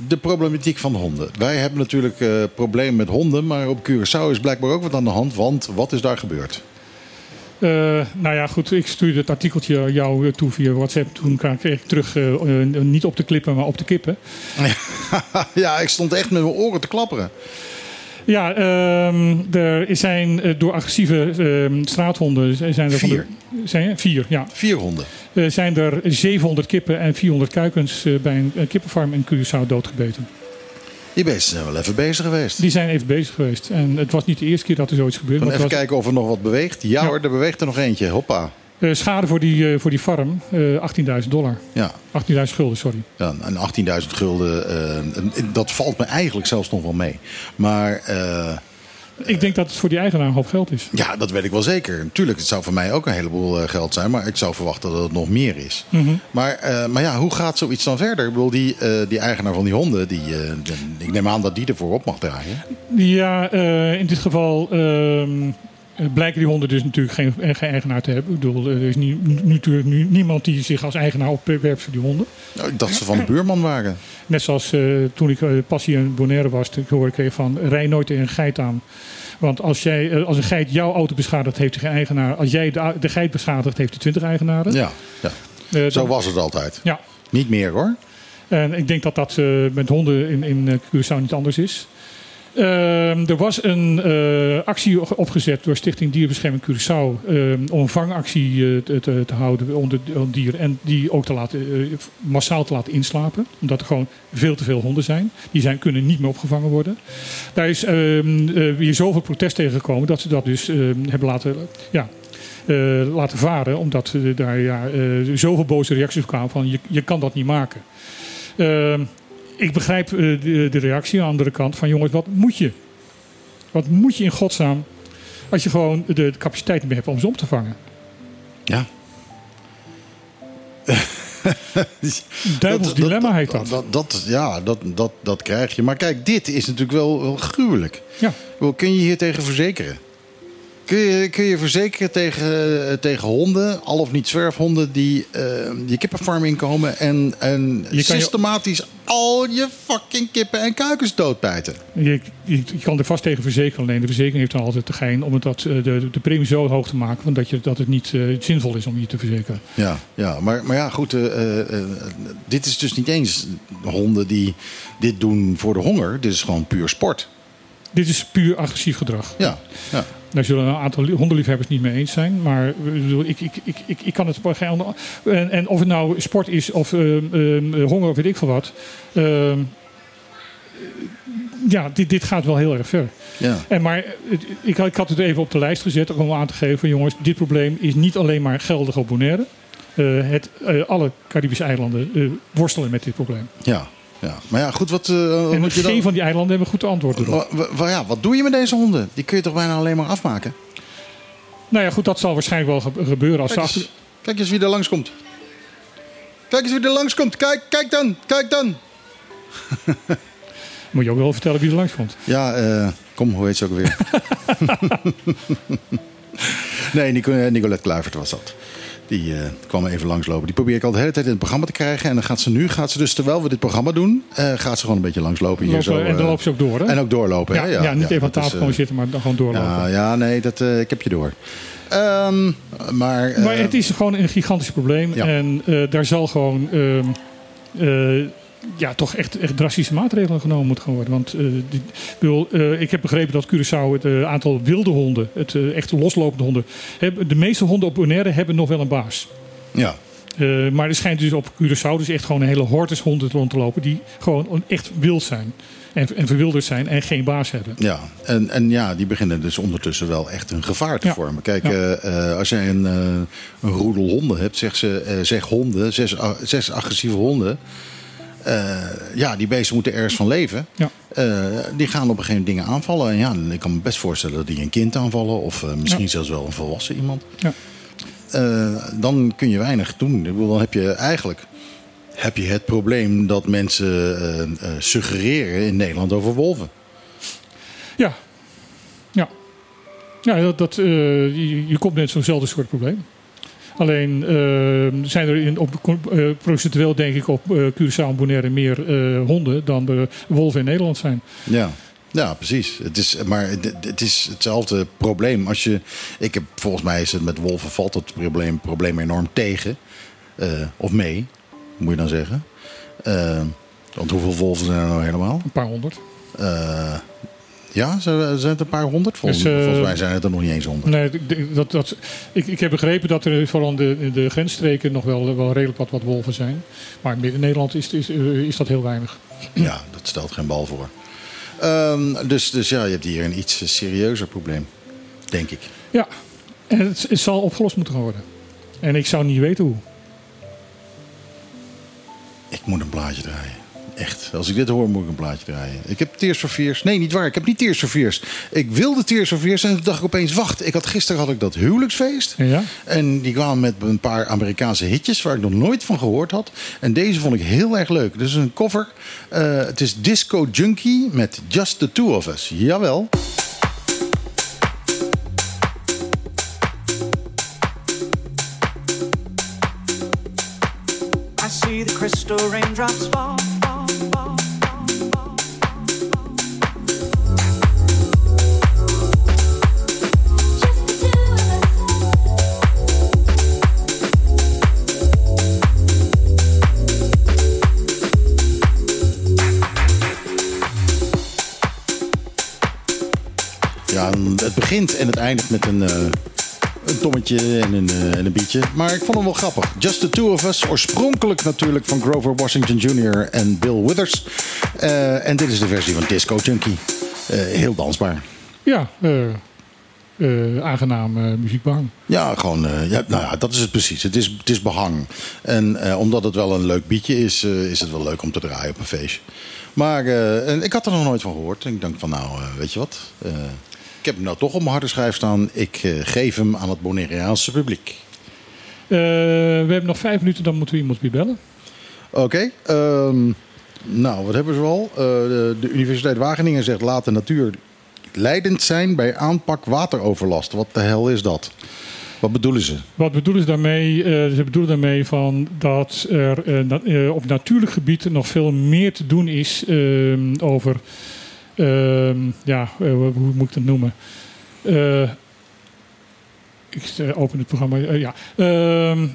de problematiek van de honden? Wij hebben natuurlijk eh problemen met honden, maar op Curaçao is blijkbaar ook wat aan de hand. Want wat is daar gebeurd? Eh, nou ja, goed. Ik stuurde het artikeltje jou eh, toe via WhatsApp. Toen kreeg ik terug eh, niet op de klippen, maar op de kippen. ja, ik stond echt met mijn oren te klapperen. Ja, ehm, er zijn door agressieve ehm, straathonden... Zijn er van Vier. de, zijn, er- vier, ja. Vier honden. Zijn er 700 kippen en 400 kuikens bij een, een kippenfarm in Curaçao doodgebeten. Die beesten zijn wel even bezig geweest. Die zijn even bezig geweest. En het was niet de eerste keer dat er zoiets gebeurde. Even was- kijken of er nog wat beweegt. Ja, hoor, er beweegt er nog eentje. Hoppa. Eh, schade voor die, eh, voor die farm, eh 18.000 dollar. Ja. 18.000 gulden, sorry. Ja, en 18.000 gulden, eh, en dat valt me eigenlijk zelfs nog wel mee. Maar eh, Ik denk dat het voor die eigenaar een hoop geld is. ja, dat weet ik wel zeker. Natuurlijk, het zou voor mij ook een heleboel eh, geld zijn. Maar ik zou verwachten dat het nog meer is. Mhm. Maar, eh, maar ja, hoe gaat zoiets dan verder? Ik bedoel, die, eh, die eigenaar van die honden, die, ik neem aan dat die ervoor op mag draaien. Ja, in dit geval ehm, eh, blijken die honden dus natuurlijk geen, eh, geen eigenaar te hebben. Ik bedoel, er is nu, natuurlijk nu, niemand die zich als eigenaar opwerpt voor die honden. Nou, ik dacht ze van de buurman waren. Net zoals eh, toen ik eh, pas hier in Bonaire was, toen ik hoorde kreeg van rij nooit een geit aan. Want als, jij, eh, als een geit jouw auto beschadigt, heeft hij geen eigenaar. Als jij de, de geit beschadigt, heeft hij twintig eigenaren. Ja, ja. Eh, zo was het altijd. Ja. Niet meer hoor. En ik denk dat dat eh, met honden in, in eh, Curaçao niet anders is. Ehm, er was een eh, actie opgezet door Stichting Dierenbescherming Curaçao ehm, om een vangactie eh, te, te, te houden onder dieren en die ook te laten, eh, massaal te laten inslapen, omdat er gewoon veel te veel honden zijn. Die zijn, kunnen niet meer opgevangen worden. Daar is ehm, eh, weer zoveel protest tegen gekomen dat ze dat dus hebben laten, ja, laten varen, omdat daar ja, zoveel boze reacties kwamen van je, je kan dat niet maken. Ik begrijp eh, de, de reactie aan de andere kant van jongens, wat moet je? Wat moet je in godsnaam als je gewoon de, de capaciteit niet meer hebt om ze op te vangen? Ja. Duivels dilemma heet dat. Dat, dat, ja, dat, dat, dat krijg je. Maar kijk, dit is natuurlijk wel, wel gruwelijk. Ja. Wel, kun je hier tegen verzekeren? Kun je, kun je verzekeren tegen, eh, tegen honden, al of niet zwerfhonden, die eh, je kippenfarm inkomen en, en Je systematisch al je fucking kippen en kuikens doodbijten? Je, je, je kan er vast tegen verzekeren. Alleen de verzekering heeft dan altijd de gein om het dat, eh, de, de premie zo hoog te maken dat, je, dat het niet zinvol is om je te verzekeren. Ja, ja maar, maar ja, goed. dit is dus niet eens honden die dit doen voor de honger. Dit is gewoon puur sport. Dit is puur agressief gedrag. Ja, ja. Daar zullen een aantal hondenliefhebbers niet mee eens zijn. Maar ik, ik, ik, ik, ik, kan het geen ander. En, en of het nou sport is of ehm, ehm, honger of weet ik veel wat. ehm, ja, dit, dit gaat wel heel erg ver. Ja. En maar ik, ik had het even op de lijst gezet om aan te geven: jongens, dit probleem is niet alleen maar geldig op Bonaire. Eh, het, eh, alle Caribische eilanden eh, worstelen met dit probleem. Ja, Ja. Maar ja, goed, wat, uh, en moet je geen dan... van die eilanden hebben goed antwoord erop. Wa- wa- ja, wat doe je met deze honden? Die kun je toch bijna alleen maar afmaken? Nou ja, goed, dat zal waarschijnlijk wel ge- gebeuren als ze Kijk achter... eens, kijk eens wie er langskomt. Kijk eens wie er langskomt. Kijk, kijk dan, kijk dan. Moet je ook wel vertellen wie er langs komt. Ja, eh, kom, hoe heet ze ook weer? nee, eh, Nicolette Kluivert was dat. Die eh, kwam even langslopen. Die probeer ik al de hele tijd in het programma te krijgen. En dan gaat ze nu, gaat ze dus terwijl we dit programma doen, eh, gaat ze gewoon een beetje langslopen hier Lopen- zo. en dan eh, loopt ze ook door, hè? En ook doorlopen, Ja, hè? ja, niet even aan tafel komen zitten, maar dan gewoon doorlopen. Ja, ja, nee, dat, ik heb je door. Ehm, maar Maar het is gewoon een gigantisch probleem. Ja. En daar zal gewoon ehm, eh, ja, toch echt, echt drastische maatregelen genomen moeten gaan worden. Want eh, die- bedoel, eh, ik heb begrepen dat Curaçao het eh, aantal wilde honden, het echt loslopende honden, de meeste honden op Bonaire hebben nog wel een baas. ja. Maar er schijnt dus op Curaçao dus echt gewoon een hele hordes honden rond te lopen die gewoon echt wild zijn. En, en verwilderd zijn en geen baas hebben. Ja, en, en ja, die beginnen dus ondertussen wel echt een gevaar te Ja. vormen. Kijk, Ja. als jij een, een roedel honden hebt, zeg, ze, zeg honden, zes, zes agressieve honden. Eh, ja, die beesten moeten ergens van leven. Ja. Eh, die gaan op een gegeven moment dingen aanvallen. En ja, ik kan me best voorstellen dat die een kind aanvallen. Of eh, misschien Ja. zelfs wel een volwassen iemand. Ja. Dan kun je weinig doen. Ik bedoel, dan heb je eigenlijk heb je het probleem dat mensen suggereren in Nederland over wolven. Ja, ja. ja dat, dat, je, je komt net zo'nzelfde soort probleem. Alleen eh, zijn er in, op, eh, procentueel denk ik op eh Curaçao en Bonaire meer eh, honden dan de wolven in Nederland zijn. Ja. Ja, precies. Het is, maar het- is hetzelfde probleem. Als je, ik heb, volgens mij is het met wolven valt het probleem, probleem enorm tegen. Of mee, moet je dan zeggen. Want hoeveel wolven zijn er nou helemaal? Een paar honderd. Ja, zijn zijn het een paar honderd? Volgens, Dus, eh, volgens mij zijn het er nog niet eens honderd. Nee, dat, dat, ik, ik heb begrepen dat er vooral in de, de grensstreken nog wel, wel redelijk wat, wat wolven zijn. Maar in Nederland is, is, eh, is dat heel weinig. Ja, dat stelt geen bal voor. Ehm, dus, dus ja, je hebt hier een iets serieuzer probleem. Denk ik. Ja, en het, het zal opgelost moeten worden. En ik zou niet weten hoe. Ik moet een plaatje draaien. Echt. Als ik dit hoor, moet ik een plaatje draaien. Ik heb Tears for Fears. Nee, niet waar. Ik heb niet Tears for Fears. Ik wilde Tears for Fears en toen dacht ik opeens... Wacht, ik had, gisteren had ik dat huwelijksfeest. Ja? En die kwamen met een paar Amerikaanse hitjes... waar ik nog nooit van gehoord had. En deze vond ik heel erg leuk. Dus een cover. Eh, het is Disco Junkie met Just the Two of Us. Jawel. I see the crystal raindrops fall. Het begint en het eindigt met een, eh, een tommetje en een, eh, en een bietje. Maar ik vond hem wel grappig. Just the Two of Us. Oorspronkelijk natuurlijk van Grover Washington Jr. en Bill Withers. Eh, en dit is de versie van Disco Junkie. Heel dansbaar. Ja, aangenaam muziekbehang. Ja, gewoon, ja, nou ja, dat is het precies. Het is, het is behang. En omdat het wel een leuk bietje is, is het wel leuk om te draaien op een feestje. Maar en ik had er nog nooit van gehoord. En ik dacht van, nou, weet je wat? Ik heb hem nou toch op mijn harde schijf staan. Ik eh, geef hem aan het Bonaireaanse publiek. Eh, we hebben nog vijf minuten, dan moeten we iemand weer bellen. Oké. ehm, nou, wat hebben ze al? Eh, de, de Universiteit Wageningen zegt laat de natuur leidend zijn bij aanpak wateroverlast. Wat de hel is dat? Wat bedoelen ze? Wat bedoelen ze daarmee? Ze bedoelen daarmee van dat er na- op natuurlijk gebied nog veel meer te doen is ehm, over, ja, eh, hoe moet ik dat noemen? Eh, ik eh, open het programma. ja. Ehm,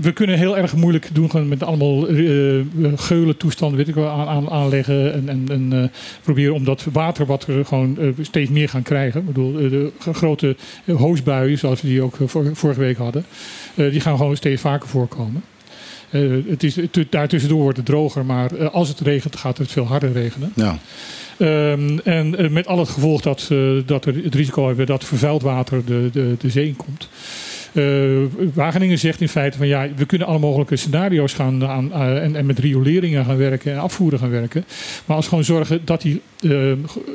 we kunnen heel erg moeilijk doen gewoon met allemaal eh geulen toestanden weet ik wel, aan, aan, aanleggen. En, en, en proberen om dat water wat we gewoon steeds meer gaan krijgen. Ik bedoel, de grote hoosbuien, zoals we die ook vor- vorige week hadden, die gaan gewoon steeds vaker voorkomen. Eh, het is, het, daartussendoor wordt het droger, maar eh, als het regent gaat het veel harder regenen. Ja. Ehm, en eh, met al het gevolg dat, dat we het risico hebben dat vervuild water de, de, de zee in komt. Eh, Wageningen zegt in feite van ja, we kunnen alle mogelijke scenario's gaan aan, eh, en, en met rioleringen gaan werken en afvoeren gaan werken. Maar als we gewoon zorgen dat die, eh,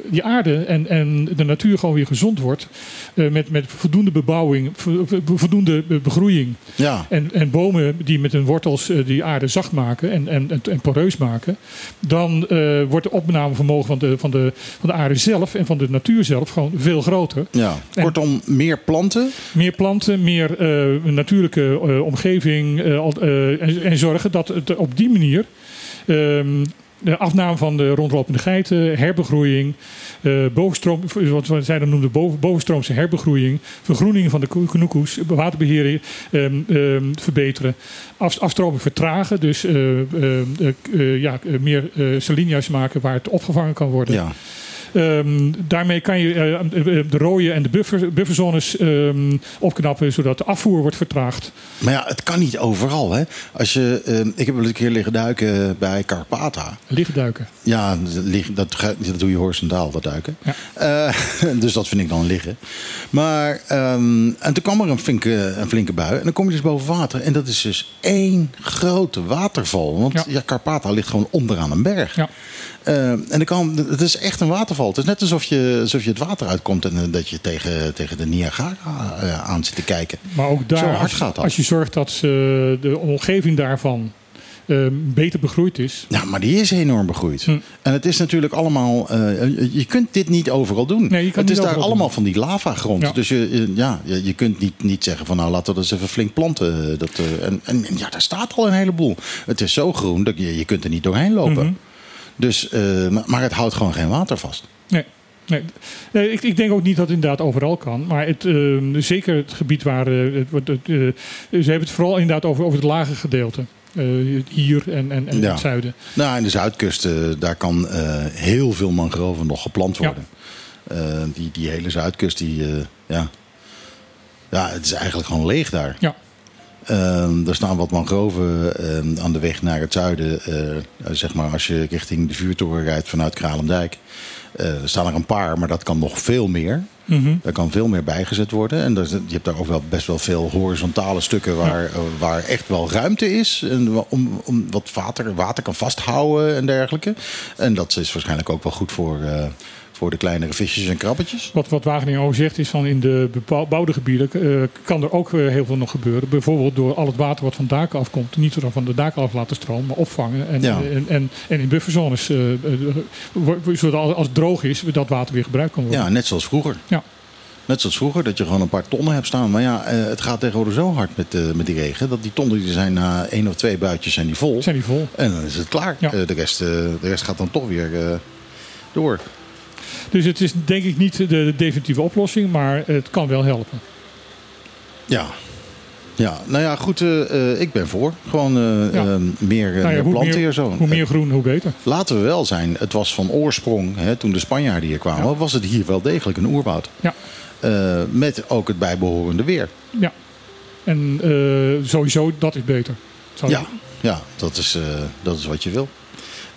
die aarde en, en de natuur gewoon weer gezond wordt. eh, met, met voldoende bebouwing, vo- vo- voldoende be- begroeiing. Ja. En, en bomen die met hun wortels eh, die aarde zacht maken en, en, en, en poreus maken. Dan eh, wordt de opnamevermogen van de, van, de, van de aarde zelf en van de natuur zelf gewoon veel groter. Ja, kortom, meer planten. Meer planten, meer eh, natuurlijke eh, omgeving. eh, en, en zorgen dat het op die manier. ehm, de afname van de rondlopende geiten, herbegroeiing, eh bovenstroom, wat zij dan noemden boven, bovenstroomse herbegroeiing, vergroening van de ko- knoekoes, waterbeheer ehm, ehm, verbeteren, af, afstroming vertragen, dus ja, meer salinia's maken waar het opgevangen kan worden. Ja. Ehm, daarmee kan je eh, de rode en de buffer, bufferzones ehm, opknappen, zodat de afvoer wordt vertraagd. Maar ja, het kan niet overal. Hè? Als je, eh, ik heb een keer liggen duiken bij Carpata. Liggen duiken. Ja, dat, dat doe je horizontaal, dat duiken. Eh, dus dat vind ik dan liggen. Maar, ehm, en toen kwam er een flinke, een flinke bui. En dan kom je dus boven water. En dat is dus één grote waterval. Want ja. Carpata ligt gewoon onderaan een berg. Ja. Eh, en dan kan, het is echt een waterval. Het is net alsof je, alsof je het water uitkomt en eh, dat je tegen, tegen de Niagara eh, aan zit te kijken. Maar ook daar, Zo hard als, gaat dat. als je zorgt dat ze, de omgeving daarvan beter begroeid is. Ja, maar die is enorm begroeid. Hm. En het is natuurlijk allemaal. je kunt dit niet overal doen. Nee, het is daar allemaal van die lavagrond. Ja. Dus je, ja, je, kunt niet, niet zeggen van nou laten we dat eens even flink planten. Dat, en, en ja, daar staat al een heleboel. Het is zo groen dat je, je kunt er niet doorheen lopen. Mhm. Dus, eh, maar, het houdt gewoon geen water vast. Nee. Nee, nee ik, ik denk ook niet dat het inderdaad overal kan. Maar het, ehm, zeker het gebied waar. eh, het, eh, ze hebben het vooral inderdaad over, over het lage gedeelte. Eh, hier en, en, en Ja. het zuiden. Nou, in de zuidkust, daar kan heel veel mangroven nog geplant worden. Die, die hele zuidkust, die, ja. ja, het is eigenlijk gewoon leeg daar. Ja. Ehm, er staan wat mangroven ehm, aan de weg naar het zuiden. eh, zeg maar als je richting de vuurtoren rijdt vanuit Kralendijk. Eh, er staan er een paar, maar dat kan nog veel meer. Mhm. Daar kan veel meer bijgezet worden. En er, je hebt daar ook wel best wel veel horizontale stukken waar, eh, waar echt wel ruimte is. En om, om wat water, water kan vasthouden en dergelijke. En dat is waarschijnlijk ook wel goed voor, voor de kleinere visjes en krabbetjes. Wat, wat Wageningen ook zegt is van in de bebouwde gebieden eh, kan er ook eh, heel veel nog gebeuren. Bijvoorbeeld door al het water wat van daken afkomt, niet zo van de daken af laten stromen, maar opvangen. En, Ja. en, en, en in bufferzones, eh, eh, wo- zodat als het droog is, dat water weer gebruikt kan worden. Ja, net zoals vroeger. Ja. Net zoals vroeger, dat je gewoon een paar tonnen hebt staan. Maar ja, eh, het gaat tegenwoordig zo hard met, eh, met die regen... dat die tonnen die zijn na één of twee buitjes zijn die vol. Zijn die vol. En dan is het klaar. Ja. Eh, de, rest, eh, de rest gaat dan toch weer eh, door. Dus het is denk ik niet de, de definitieve oplossing, maar het kan wel helpen. Ja. Ja, nou ja, goed, eh, eh, ik ben voor. Gewoon eh, Ja. meer, Nou ja, meer hoe planten zo. Hoe meer groen, hoe beter. Laten we wel zijn, het was van oorsprong, hè, toen de Spanjaarden hier kwamen, was het hier wel degelijk een oerwoud. Ja. Met ook het bijbehorende weer. Ja. En sowieso, dat is beter. Zou Ja, ja dat, is, dat is wat je wil.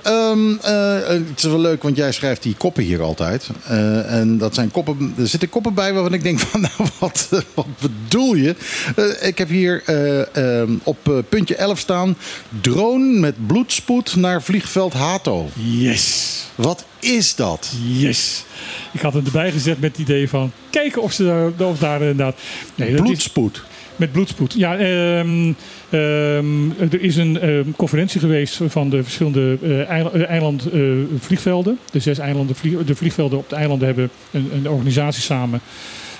Ehm, eh, het is wel leuk, want jij schrijft die koppen hier altijd. Eh, en dat zijn koppen, er zitten koppen bij waarvan ik denk van, nou, wat, eh, wat bedoel je? Eh, ik heb hier eh, ehm, op eh, puntje 11 staan... drone met bloedspoed naar vliegveld Hato. Yes. Wat is dat? Yes. Ik had het erbij gezet met het idee van kijken of ze daar, of daar inderdaad. Nee, Bloedspoed. Met bloedspoed. Ja, ehm, ehm, er is een ehm, conferentie geweest van de verschillende eh, eil- eh, eilandvliegvelden. de zes eilanden, de vliegvelden op de eilanden hebben een, een organisatie samen.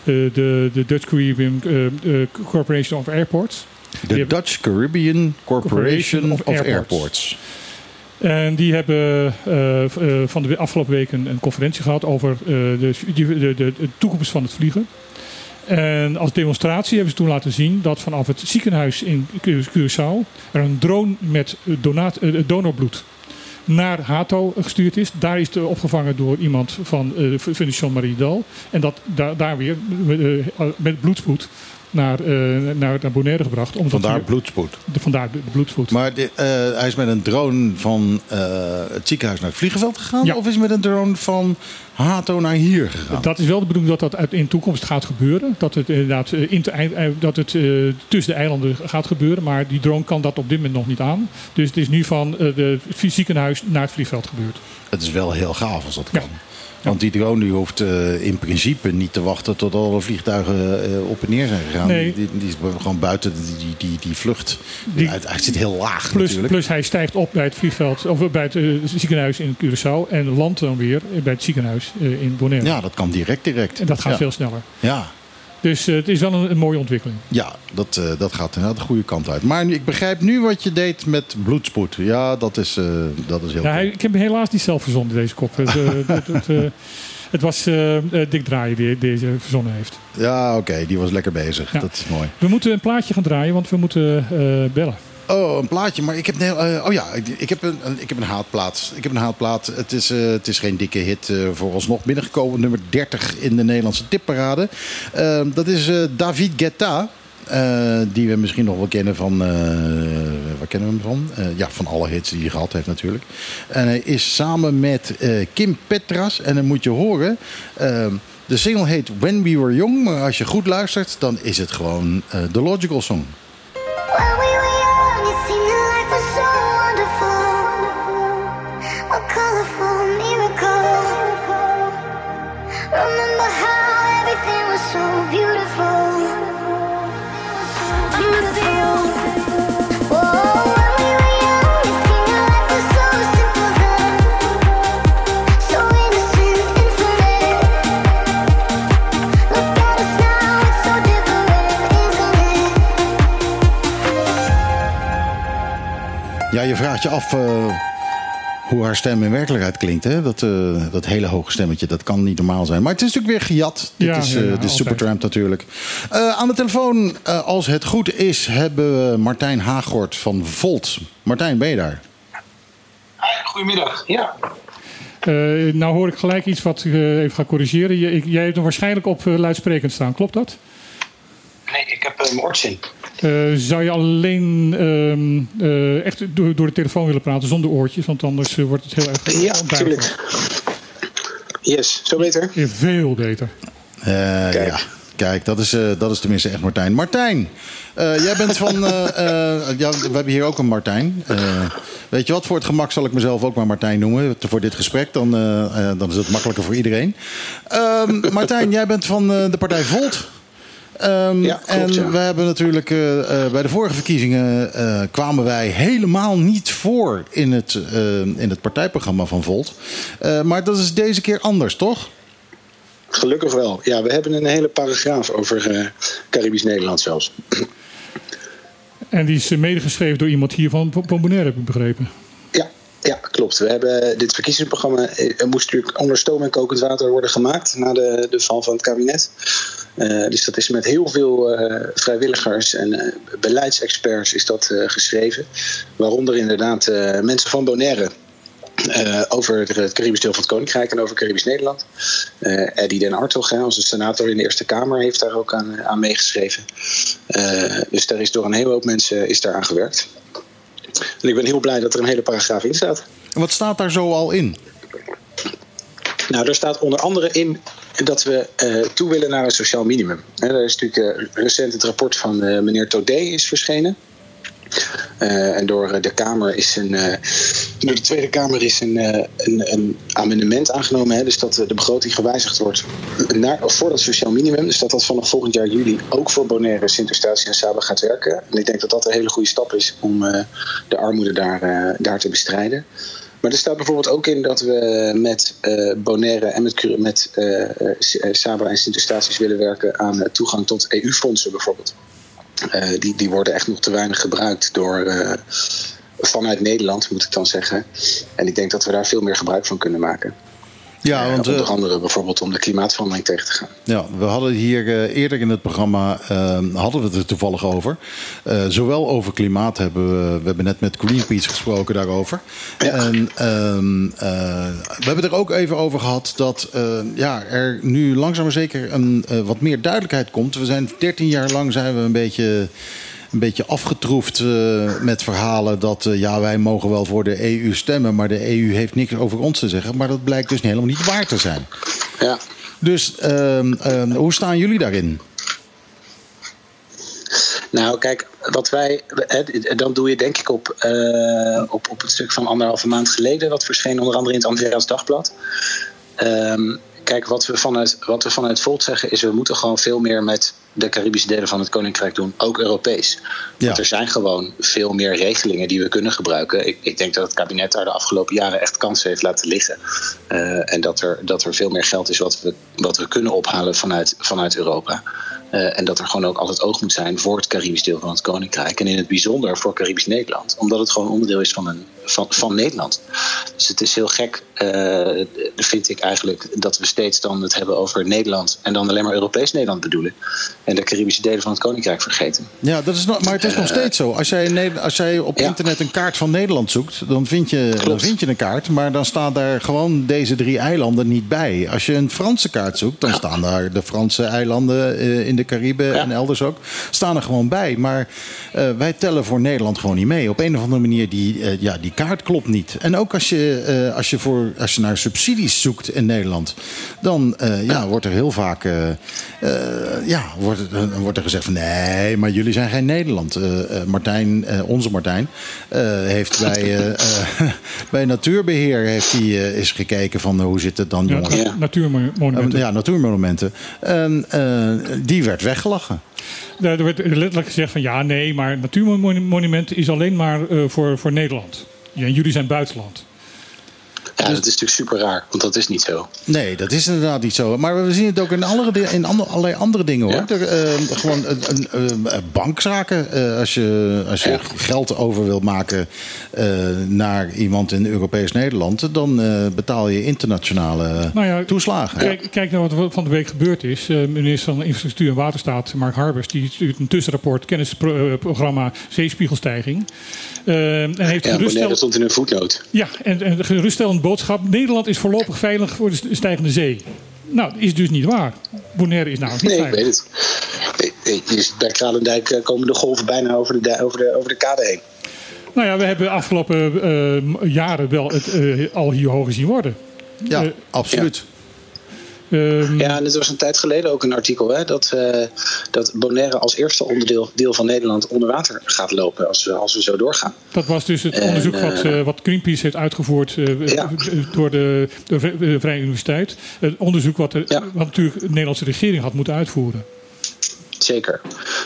Eh, de, de Dutch Caribbean eh, eh, Corporation of Airports. De Dutch Caribbean Corporation of, Airports. Airports. En die hebben eh, eh, van de afgelopen week een, een conferentie gehad over eh, de, de, de, de toekomst van het vliegen. En als demonstratie hebben ze toen laten zien dat vanaf het ziekenhuis in Cu- Curaçao er een drone met donaat, eh, donorbloed naar Hato gestuurd is. Daar is het opgevangen door iemand van eh, de Fondation Marie Dal. En dat daar, daar weer met, eh, met bloedspoed naar, eh, naar, naar Bonaire gebracht. Omdat Vandaar bloedspoed. de, vandaar bloedspoed. Maar de, eh, hij is met een drone van eh, het ziekenhuis naar het vliegveld gegaan? Ja. Of is hij met een drone van Hato naar hier gegaan? Dat is wel de bedoeling dat dat in de toekomst gaat gebeuren. Dat het inderdaad in te eind- dat het, eh, tussen de eilanden gaat gebeuren. Maar die drone kan dat op dit moment nog niet aan. Dus het is nu van de het ziekenhuis naar het vliegveld gebeurd. Het is wel heel gaaf als dat kan. Want die drone die hoeft eh, in principe niet te wachten tot alle vliegtuigen eh, op en neer zijn gegaan. Nee. Die, die is gewoon buiten die, die, die, vlucht. Die- hij, hij zit heel laag Plus, natuurlijk. plus hij stijgt op bij het vliegveld, of bij het eh, ziekenhuis in Curaçao. En landt dan weer bij het ziekenhuis in Bonaire. Ja, dat kan direct direct. En dat gaat Ja. veel sneller. Ja, Dus eh, het is wel een, een mooie ontwikkeling. ja dat, eh, dat gaat inderdaad de goede kant uit. Maar nu- ik begrijp nu wat je deed met bloedspoed. Ja, dat is, eh, dat is heel Ja, cool. ik heb helaas niet zelf verzonnen, deze kop. Het, het, het, het was eh, Dick Draaien die deze verzonnen heeft. Ja, oké, die was lekker bezig. Ja. Dat is mooi. We moeten een plaatje gaan draaien, want we moeten bellen. Oh, een plaatje. Maar ik heb, nee, eh, oh ja, ik, heb een, een- ik heb een haatplaat. Ik heb een haatplaat. Het is, eh, het is geen dikke hit eh voor ons nog binnengekomen. Nummer 30 in de Nederlandse tipparade. Eh, dat is eh, David Guetta. eh, die we misschien nog wel kennen van. eh, waar kennen we hem van? Eh, ja, van alle hits die hij gehad heeft, natuurlijk. En hij is samen met eh, Kim Petras. En dan moet je horen. eh, de single heet When We Were Young. Maar als je goed luistert, dan is het gewoon eh, de Logical Song. Ja, je vraagt je af eh, hoe haar stem in werkelijkheid klinkt. Hè? Dat, eh, dat hele hoge stemmetje, dat kan niet normaal zijn. Maar het is natuurlijk weer gejat. Dit Ja, is, ja, eh ja, dit is altijd. Supertramp natuurlijk. Eh, aan de telefoon, eh, als het goed is, hebben we Martijn Haagort van Volt. Martijn, ben je daar? Goedemiddag, ja. Eh, nou hoor ik gelijk iets wat ik even ga corrigeren. Jij hebt hem waarschijnlijk op luidsprekend staan, klopt dat? Nee, ik heb een oortje. Eh, zou je alleen ehm, eh, echt door, door de telefoon willen praten zonder oortjes? Want anders eh, wordt het heel erg Ja, onduidelijk. tuurlijk. Yes, zo beter? Ja, veel beter. Eh, Ja, kijk, dat is, eh, dat is tenminste echt Martijn. Martijn, eh, jij bent van... eh, eh, ja, we hebben hier ook een Martijn. Eh, weet je wat, voor het gemak zal ik mezelf ook maar Martijn noemen. Voor dit gesprek, dan, eh, eh, dan is het makkelijker voor iedereen. Ehm, Martijn, jij bent van eh, de partij Volt. Ehm, Ja, klopt, en ja. we hebben natuurlijk eh, eh, bij de vorige verkiezingen eh, kwamen wij helemaal niet voor in het, in het partijprogramma van Volt. Eh, maar dat is deze keer anders, toch? Gelukkig wel. Ja, we hebben een hele paragraaf over eh, Caribisch Nederland zelfs. En die is medegeschreven door iemand hier van heb ik begrepen. Ja, ja, klopt. We hebben dit verkiezingsprogramma moest natuurlijk onder stoom en kokend water worden gemaakt na de, de val van het kabinet. Eh, dus dat is met heel veel eh, vrijwilligers en eh, beleidsexperts is dat geschreven. Waaronder inderdaad mensen van Bonaire. over het Caribisch deel van het Koninkrijk en over Caribisch Nederland. Eddie Den Hartog, hè, onze senator in de Eerste Kamer, heeft daar ook aan, aan meegeschreven. Dus daar is door een hele hoop mensen is daar aan gewerkt. En ik ben heel blij dat er een hele paragraaf in staat. En wat staat daar zo al in? Nou, daar staat onder andere in dat we eh, toe willen naar een sociaal minimum. Hè, daar is natuurlijk eh, recent het rapport van eh, meneer Taudet is verschenen. En door de Kamer is een, door de Tweede Kamer is een, een, een amendement aangenomen. Hè, dus dat de begroting gewijzigd wordt naar, voor dat sociaal minimum. Dus dat dat vanaf volgend jaar juli ook voor Bonaire, Sint-Eustatius en Saba gaat werken. En ik denk dat dat een hele goede stap is om de armoede daar, daar te bestrijden. Maar er staat bijvoorbeeld ook in dat we met eh, Bonaire en met, met S- eh, Saba en Sint-Eustatius willen werken aan toegang tot EU-fondsen bijvoorbeeld. Die, die worden echt nog te weinig gebruikt door, vanuit Nederland, moet ik dan zeggen. En ik denk dat we daar veel meer gebruik van kunnen maken. Ja, Eh, want, onder eh, andere bijvoorbeeld om de klimaatverandering tegen te gaan. Ja, we hadden hier eh, eerder in het programma eh, hadden we het er toevallig over. Zowel over klimaat hebben we, we hebben net met Greenpeace gesproken daarover. En ehm, eh, we hebben er ook even over gehad dat eh, ja, er nu langzaam maar zeker een, wat meer duidelijkheid komt. We zijn 13 jaar lang zijn we een beetje een beetje afgetroefd eh, met verhalen dat eh, ja, wij mogen wel voor de EU stemmen, maar de EU heeft niks over ons te zeggen. Maar dat blijkt dus helemaal niet waar te zijn. Ja. Dus ehm, ehm, hoe staan jullie daarin? Nou, kijk, wat wij. Dan doe je denk ik op, eh, op, op het stuk van anderhalve maand geleden, wat verscheen onder andere in het Andreas Dagblad. Ehm, kijk, wat we, vanuit, wat we vanuit Volt zeggen is: we moeten gewoon veel meer met de Caribische delen van het Koninkrijk doen, ook Europees. Want er zijn gewoon veel meer regelingen die we kunnen gebruiken. Ik, ik denk dat het kabinet daar de afgelopen jaren echt kansen heeft laten liggen. Eh, en dat er, dat er veel meer geld is wat we, wat we kunnen ophalen vanuit, vanuit Europa. Eh, en dat er gewoon ook altijd oog moet zijn voor het Caribisch deel van het Koninkrijk. En in het bijzonder voor Caribisch Nederland. Omdat het gewoon onderdeel is van, een, van, van Nederland. Dus het is heel gek, eh, vind ik eigenlijk, dat we steeds dan het hebben over Nederland. En dan alleen maar Europees Nederland bedoelen. En de Caribische delen van het Koninkrijk vergeten. Ja, dat is nog, maar het is nog Eh, steeds zo. Als jij, als jij op internet een kaart van Nederland zoekt, dan vind, je, dan vind je een kaart. Maar dan staan daar gewoon deze drie eilanden niet bij. Als je een Franse kaart zoekt, dan staan daar de Franse eilanden eh, in de Cariben en elders ook. Staan er gewoon bij. Maar eh, wij tellen voor Nederland gewoon niet mee. Op een of andere manier, die, ja, die kaart klopt niet. En ook als je, als je, voor, als je naar subsidies zoekt in Nederland, dan ja, wordt er heel vaak ja, wordt, het- dan wordt er gezegd van nee, maar jullie zijn geen Nederland. Eh, eh, Martijn, eh, onze Martijn, heeft bij, bij Natuurbeheer heeft hij, eens gekeken van hoe zit het dan, Ja, jongens? natuurmonumenten. Ja, natuurmonumenten. En die werd weggelachen. Daar werd letterlijk gezegd van ja, nee, maar natuurmonumenten is alleen maar voor, voor Nederland. Ja, en jullie zijn buitenland. Ja, dat is natuurlijk super raar, want dat is niet zo. Nee, dat is inderdaad niet zo. Maar we zien het ook in, andere, in ander- allerlei andere dingen hoor. Er, eh, gewoon een, een, eh, bankzaken. Eh, als je, als je geld over wilt maken eh, naar iemand in Europees Nederland, dan eh, betaal je internationale Nou ja, toeslagen. Kijk, kijk naar wat er van de week gebeurd is. Uh, minister van Infrastructuur en Waterstaat, Mark Harbers, die stuurt een tussenrapport, kennisprogramma Zeespiegelstijging. Uh, en heeft Ja, geruststeld... Bonaire stond in een voetnoot. Ja, en, en geruststellend boodschap: Nederland is voorlopig veilig voor de stijgende zee. Nou, dat is dus niet waar. Bonaire is namelijk niet Nee, ik veilig. weet het. Ziet Bij Kralendijk eh, komen de golven bijna over de, over de, over de kade heen. Nou ja, we hebben de afgelopen eh, jaren wel het eh, al hier hoger zien worden. Ja, absoluut. Ehm, Ja, en het was een tijd geleden ook een artikel hè, dat, eh, dat Bonaire als eerste onderdeel deel van Nederland onder water gaat lopen als we, als we zo doorgaan. Dat was dus het En, onderzoek wat, eh, eh, wat Greenpeace heeft uitgevoerd door de, de Vrije Universiteit. Het onderzoek wat, de, wat natuurlijk de Nederlandse regering had moeten uitvoeren. Zeker.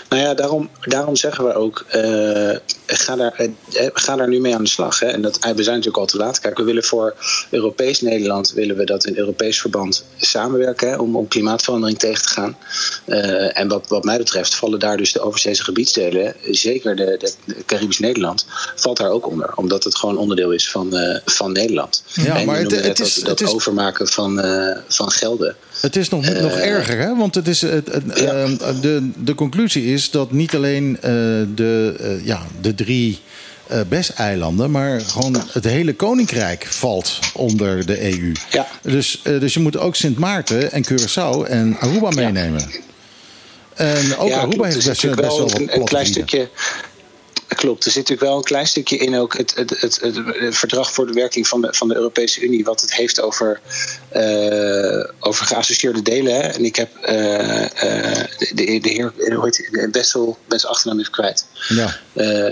Nou ja, daarom, daarom zeggen we ook, eh, ga, daar, eh, ga daar nu mee aan de slag. Hè. En dat, eh, we zijn natuurlijk al te laat. Kijk, we willen voor Europees Nederland willen we dat in Europees verband samenwerken hè, om, om klimaatverandering tegen te gaan. Eh, en wat, wat mij betreft vallen daar dus de overzeese gebiedsdelen, zeker de, de, Caribisch Nederland, valt daar ook onder. Omdat het gewoon onderdeel is van, eh, van Nederland. Ja, en maar het- het is- dat, dat het is- overmaken van, eh, van gelden. Het is nog, nog Eh, erger, hè? Want het is, het, het, ehm, de, de conclusie is dat niet alleen eh, de, eh, ja, de drie eh BES-eilanden, maar gewoon het hele koninkrijk valt onder de EU. Ja. Dus, eh, dus je moet ook Sint Maarten en Curaçao en Aruba meenemen. En ook Ja, Aruba heeft Er best, wel wat een, een klein stukje. Klopt, er zit natuurlijk wel een klein stukje in ook het, het, het, verdrag voor de werking van de, van de Europese Unie, wat het heeft over, eh, over geassocieerde delen. Hè. En ik heb eh, eh, de, de, de heer, hij? Bessel, ben zijn achternaam even kwijt, Ja.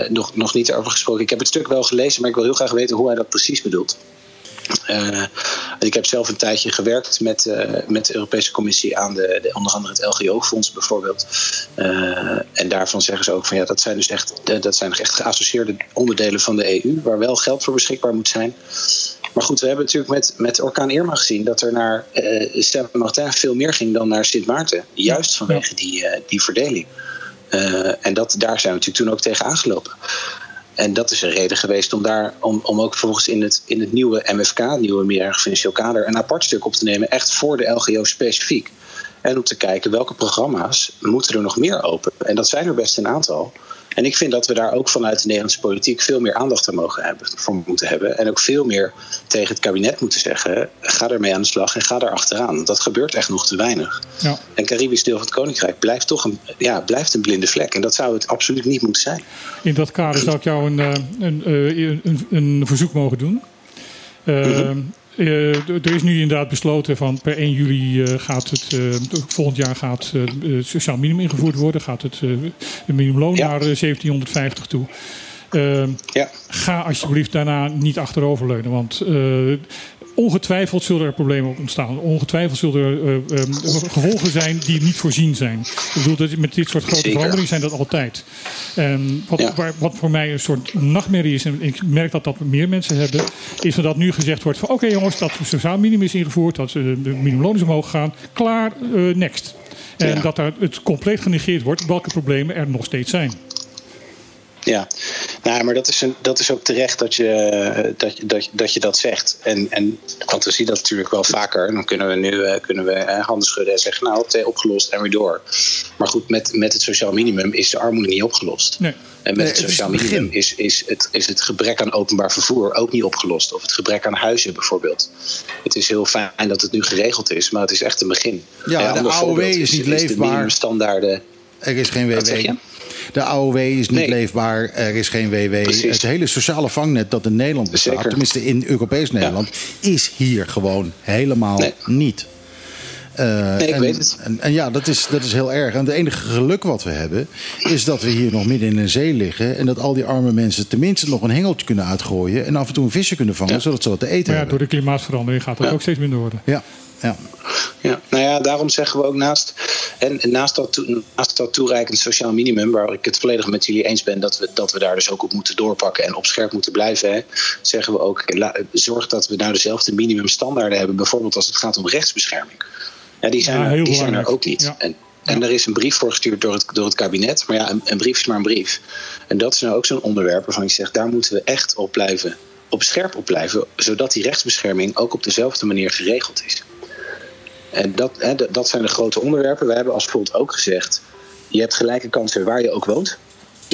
nog, nog niet over gesproken. Ik heb het stuk wel gelezen, maar ik wil heel graag weten hoe hij dat precies bedoelt. Eh, ik heb zelf een tijdje gewerkt met, eh, met de Europese Commissie aan de, de, onder andere het LGO-fonds bijvoorbeeld. Eh, en daarvan zeggen ze ook van ja, dat zijn dus echt, dat zijn echt geassocieerde onderdelen van de EU, waar wel geld voor beschikbaar moet zijn. Maar goed, we hebben natuurlijk met, met orkaan Irma gezien dat er naar Saint-Martin veel meer ging dan naar Sint Maarten. Juist vanwege die, die verdeling. En dat, daar zijn we natuurlijk toen ook tegen aangelopen. En dat is een reden geweest om daar om, om ook vervolgens in het, in het nieuwe MFK, het nieuwe meerjarig financieel kader, een apart stuk op te nemen, echt voor de LGO specifiek. En om te kijken welke programma's moeten er nog meer open. En dat zijn er best een aantal. En ik vind dat we daar ook vanuit de Nederlandse politiek veel meer aandacht aan mogen hebben, voor moeten hebben. En ook veel meer tegen het kabinet moeten zeggen: ga ermee aan de slag en ga daar achteraan. Dat gebeurt echt nog te weinig. Ja. En Caribisch deel van het Koninkrijk blijft toch een, ja, blijft een blinde vlek. En dat zou het absoluut niet moeten zijn. In dat kader zou ik jou een, eh, een, eh, een, een verzoek mogen doen. Eh, d- er is nu inderdaad besloten van per 1 juli eh, gaat het, eh, volgend jaar gaat eh, het sociaal minimum ingevoerd worden. Gaat het, eh, het minimumloon naar eh, 1750 toe. Eh, Ga alsjeblieft daarna niet achteroverleunen. Want eh, ongetwijfeld zullen er problemen ontstaan. Ongetwijfeld zullen er eh, eh, gevolgen zijn die niet voorzien zijn. Ik bedoel, dat met dit soort grote Zeker. veranderingen zijn dat altijd. En wat, waar- wat voor mij een soort nachtmerrie is, en ik merk dat dat meer mensen hebben, is dat nu gezegd wordt van oké jongens, dat sociaal minimum is ingevoerd, dat eh, de minimumloon is omhoog gaan, klaar, eh, next. En Ja. dat daar het compleet genegeerd wordt welke problemen er nog steeds zijn. Ja, nou, maar dat is, een, dat is ook terecht dat je eh, dat, je- dat, dat, je dat zegt. En, en, want we zien dat natuurlijk wel vaker. En dan kunnen we nu eh, kunnen we, eh, handen schudden en zeggen: Nou, is opgelost en weer door. Maar goed, met, met het sociaal minimum is de armoede niet opgelost. Nee. En met Nee, het het is sociaal het minimum is, is, het, is het gebrek aan openbaar vervoer ook niet opgelost. Of het gebrek aan huizen bijvoorbeeld. Het is heel fijn dat het nu geregeld is, maar het is echt een begin. Ja, Een de AOW voorbeeld is niet De leefbaar. minimumstandaarden. Er is geen WW. De AOW is niet Nee. leefbaar, er is geen WW. Precies. Het hele sociale vangnet dat in Nederland bestaat, Zeker. tenminste in Europees Nederland, is hier gewoon helemaal niet. Eh, Nee, ik en, weet het. En, en ja, dat is, dat is heel erg. En het enige geluk wat we hebben, is dat we hier nog midden in een zee liggen. En dat al die arme mensen tenminste nog een hengeltje kunnen uitgooien. En af en toe een visje kunnen vangen, zodat ze wat te eten Maar ja, hebben. door de klimaatverandering gaat dat Ja. ook steeds minder worden. Ja, ja. Ja, nou ja, daarom zeggen we ook naast, en naast, dat, toe- naast dat toereikend sociaal minimum, waar ik het volledig met jullie eens ben dat we, dat we daar dus ook op moeten doorpakken en op scherp moeten blijven, hè, zeggen we ook, zorg dat we nou dezelfde minimumstandaarden hebben, bijvoorbeeld als het gaat om rechtsbescherming. Ja, die zijn, Ja, er, die zijn er ook niet. Ja. En, en er is een brief voor gestuurd door het, door het kabinet, maar ja, een, een brief is maar een brief. En dat is nou ook zo'n onderwerp waarvan ik zeg, daar moeten we echt op blijven, op scherp op blijven, zodat die rechtsbescherming ook op dezelfde manier geregeld is. En dat, hè, dat- zijn de grote onderwerpen. We hebben als bijvoorbeeld ook gezegd: je hebt gelijke kansen waar je ook woont.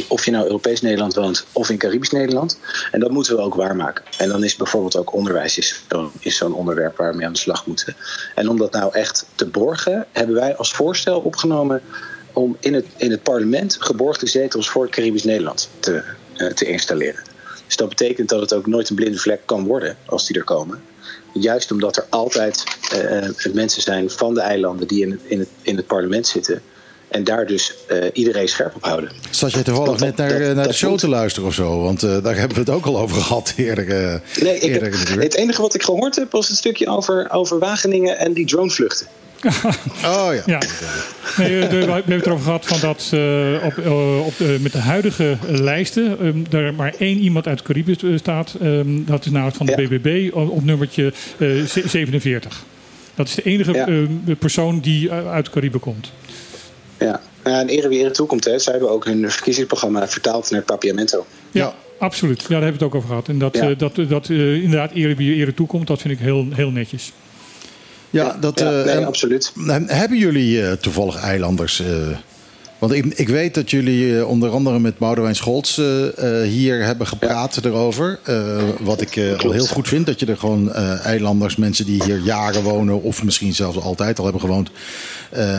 Of je nou Europees Nederland woont of in Caribisch Nederland. En dat moeten we ook waarmaken. En dan is bijvoorbeeld ook onderwijs is zo'n is onderwerp waar we mee aan de slag moeten. En om dat nou echt te borgen, hebben wij als voorstel opgenomen om in het, in het parlement geborgde zetels voor Caribisch Nederland te, eh, te installeren. Dus dat betekent dat het ook nooit een blinde vlek kan worden als die er komen. Juist omdat er altijd eh, eh, mensen zijn van de eilanden die in het, in het, in het parlement zitten. En daar dus eh, iedereen scherp op houden. Zat jij toevallig net naar, dat- naar de show moet. te luisteren of zo? Want daar hebben we het ook al over gehad eerder. eh, Nee, ik eerder heb, het enige wat ik gehoord heb was het stukje over, over Wageningen en die dronevluchten. Oh ja. Ja. Nee, eh, de- we hebben het erover gehad van dat eh, op, eh, op de, met de huidige lijsten ehm, er maar één iemand uit Caribisch eh, staat. Ehm, dat is namelijk van de BBB op, op nummertje eh, ze- 47. Dat is de enige Ja. eh, persoon die uit Cariben komt. Ja, en ere wie ere toekomt. Hè. Zij hebben ook hun verkiezingsprogramma vertaald naar Papiamento. Ja, absoluut. Ja, daar hebben we het ook over gehad. En dat, Ja. dat, dat inderdaad ere wie ere toekomt, dat vind ik heel, heel netjes. Ja, dat, ja, eh, nee, en- absoluut. en Hebben jullie eh, toevallig eilanders? eh, want ik, ik weet dat jullie onder andere met Boudewijn Scholz hier hebben gepraat erover. Wat ik al heel goed vind, dat je er gewoon eilanders, mensen die hier jaren wonen... of misschien zelfs altijd al hebben gewoond...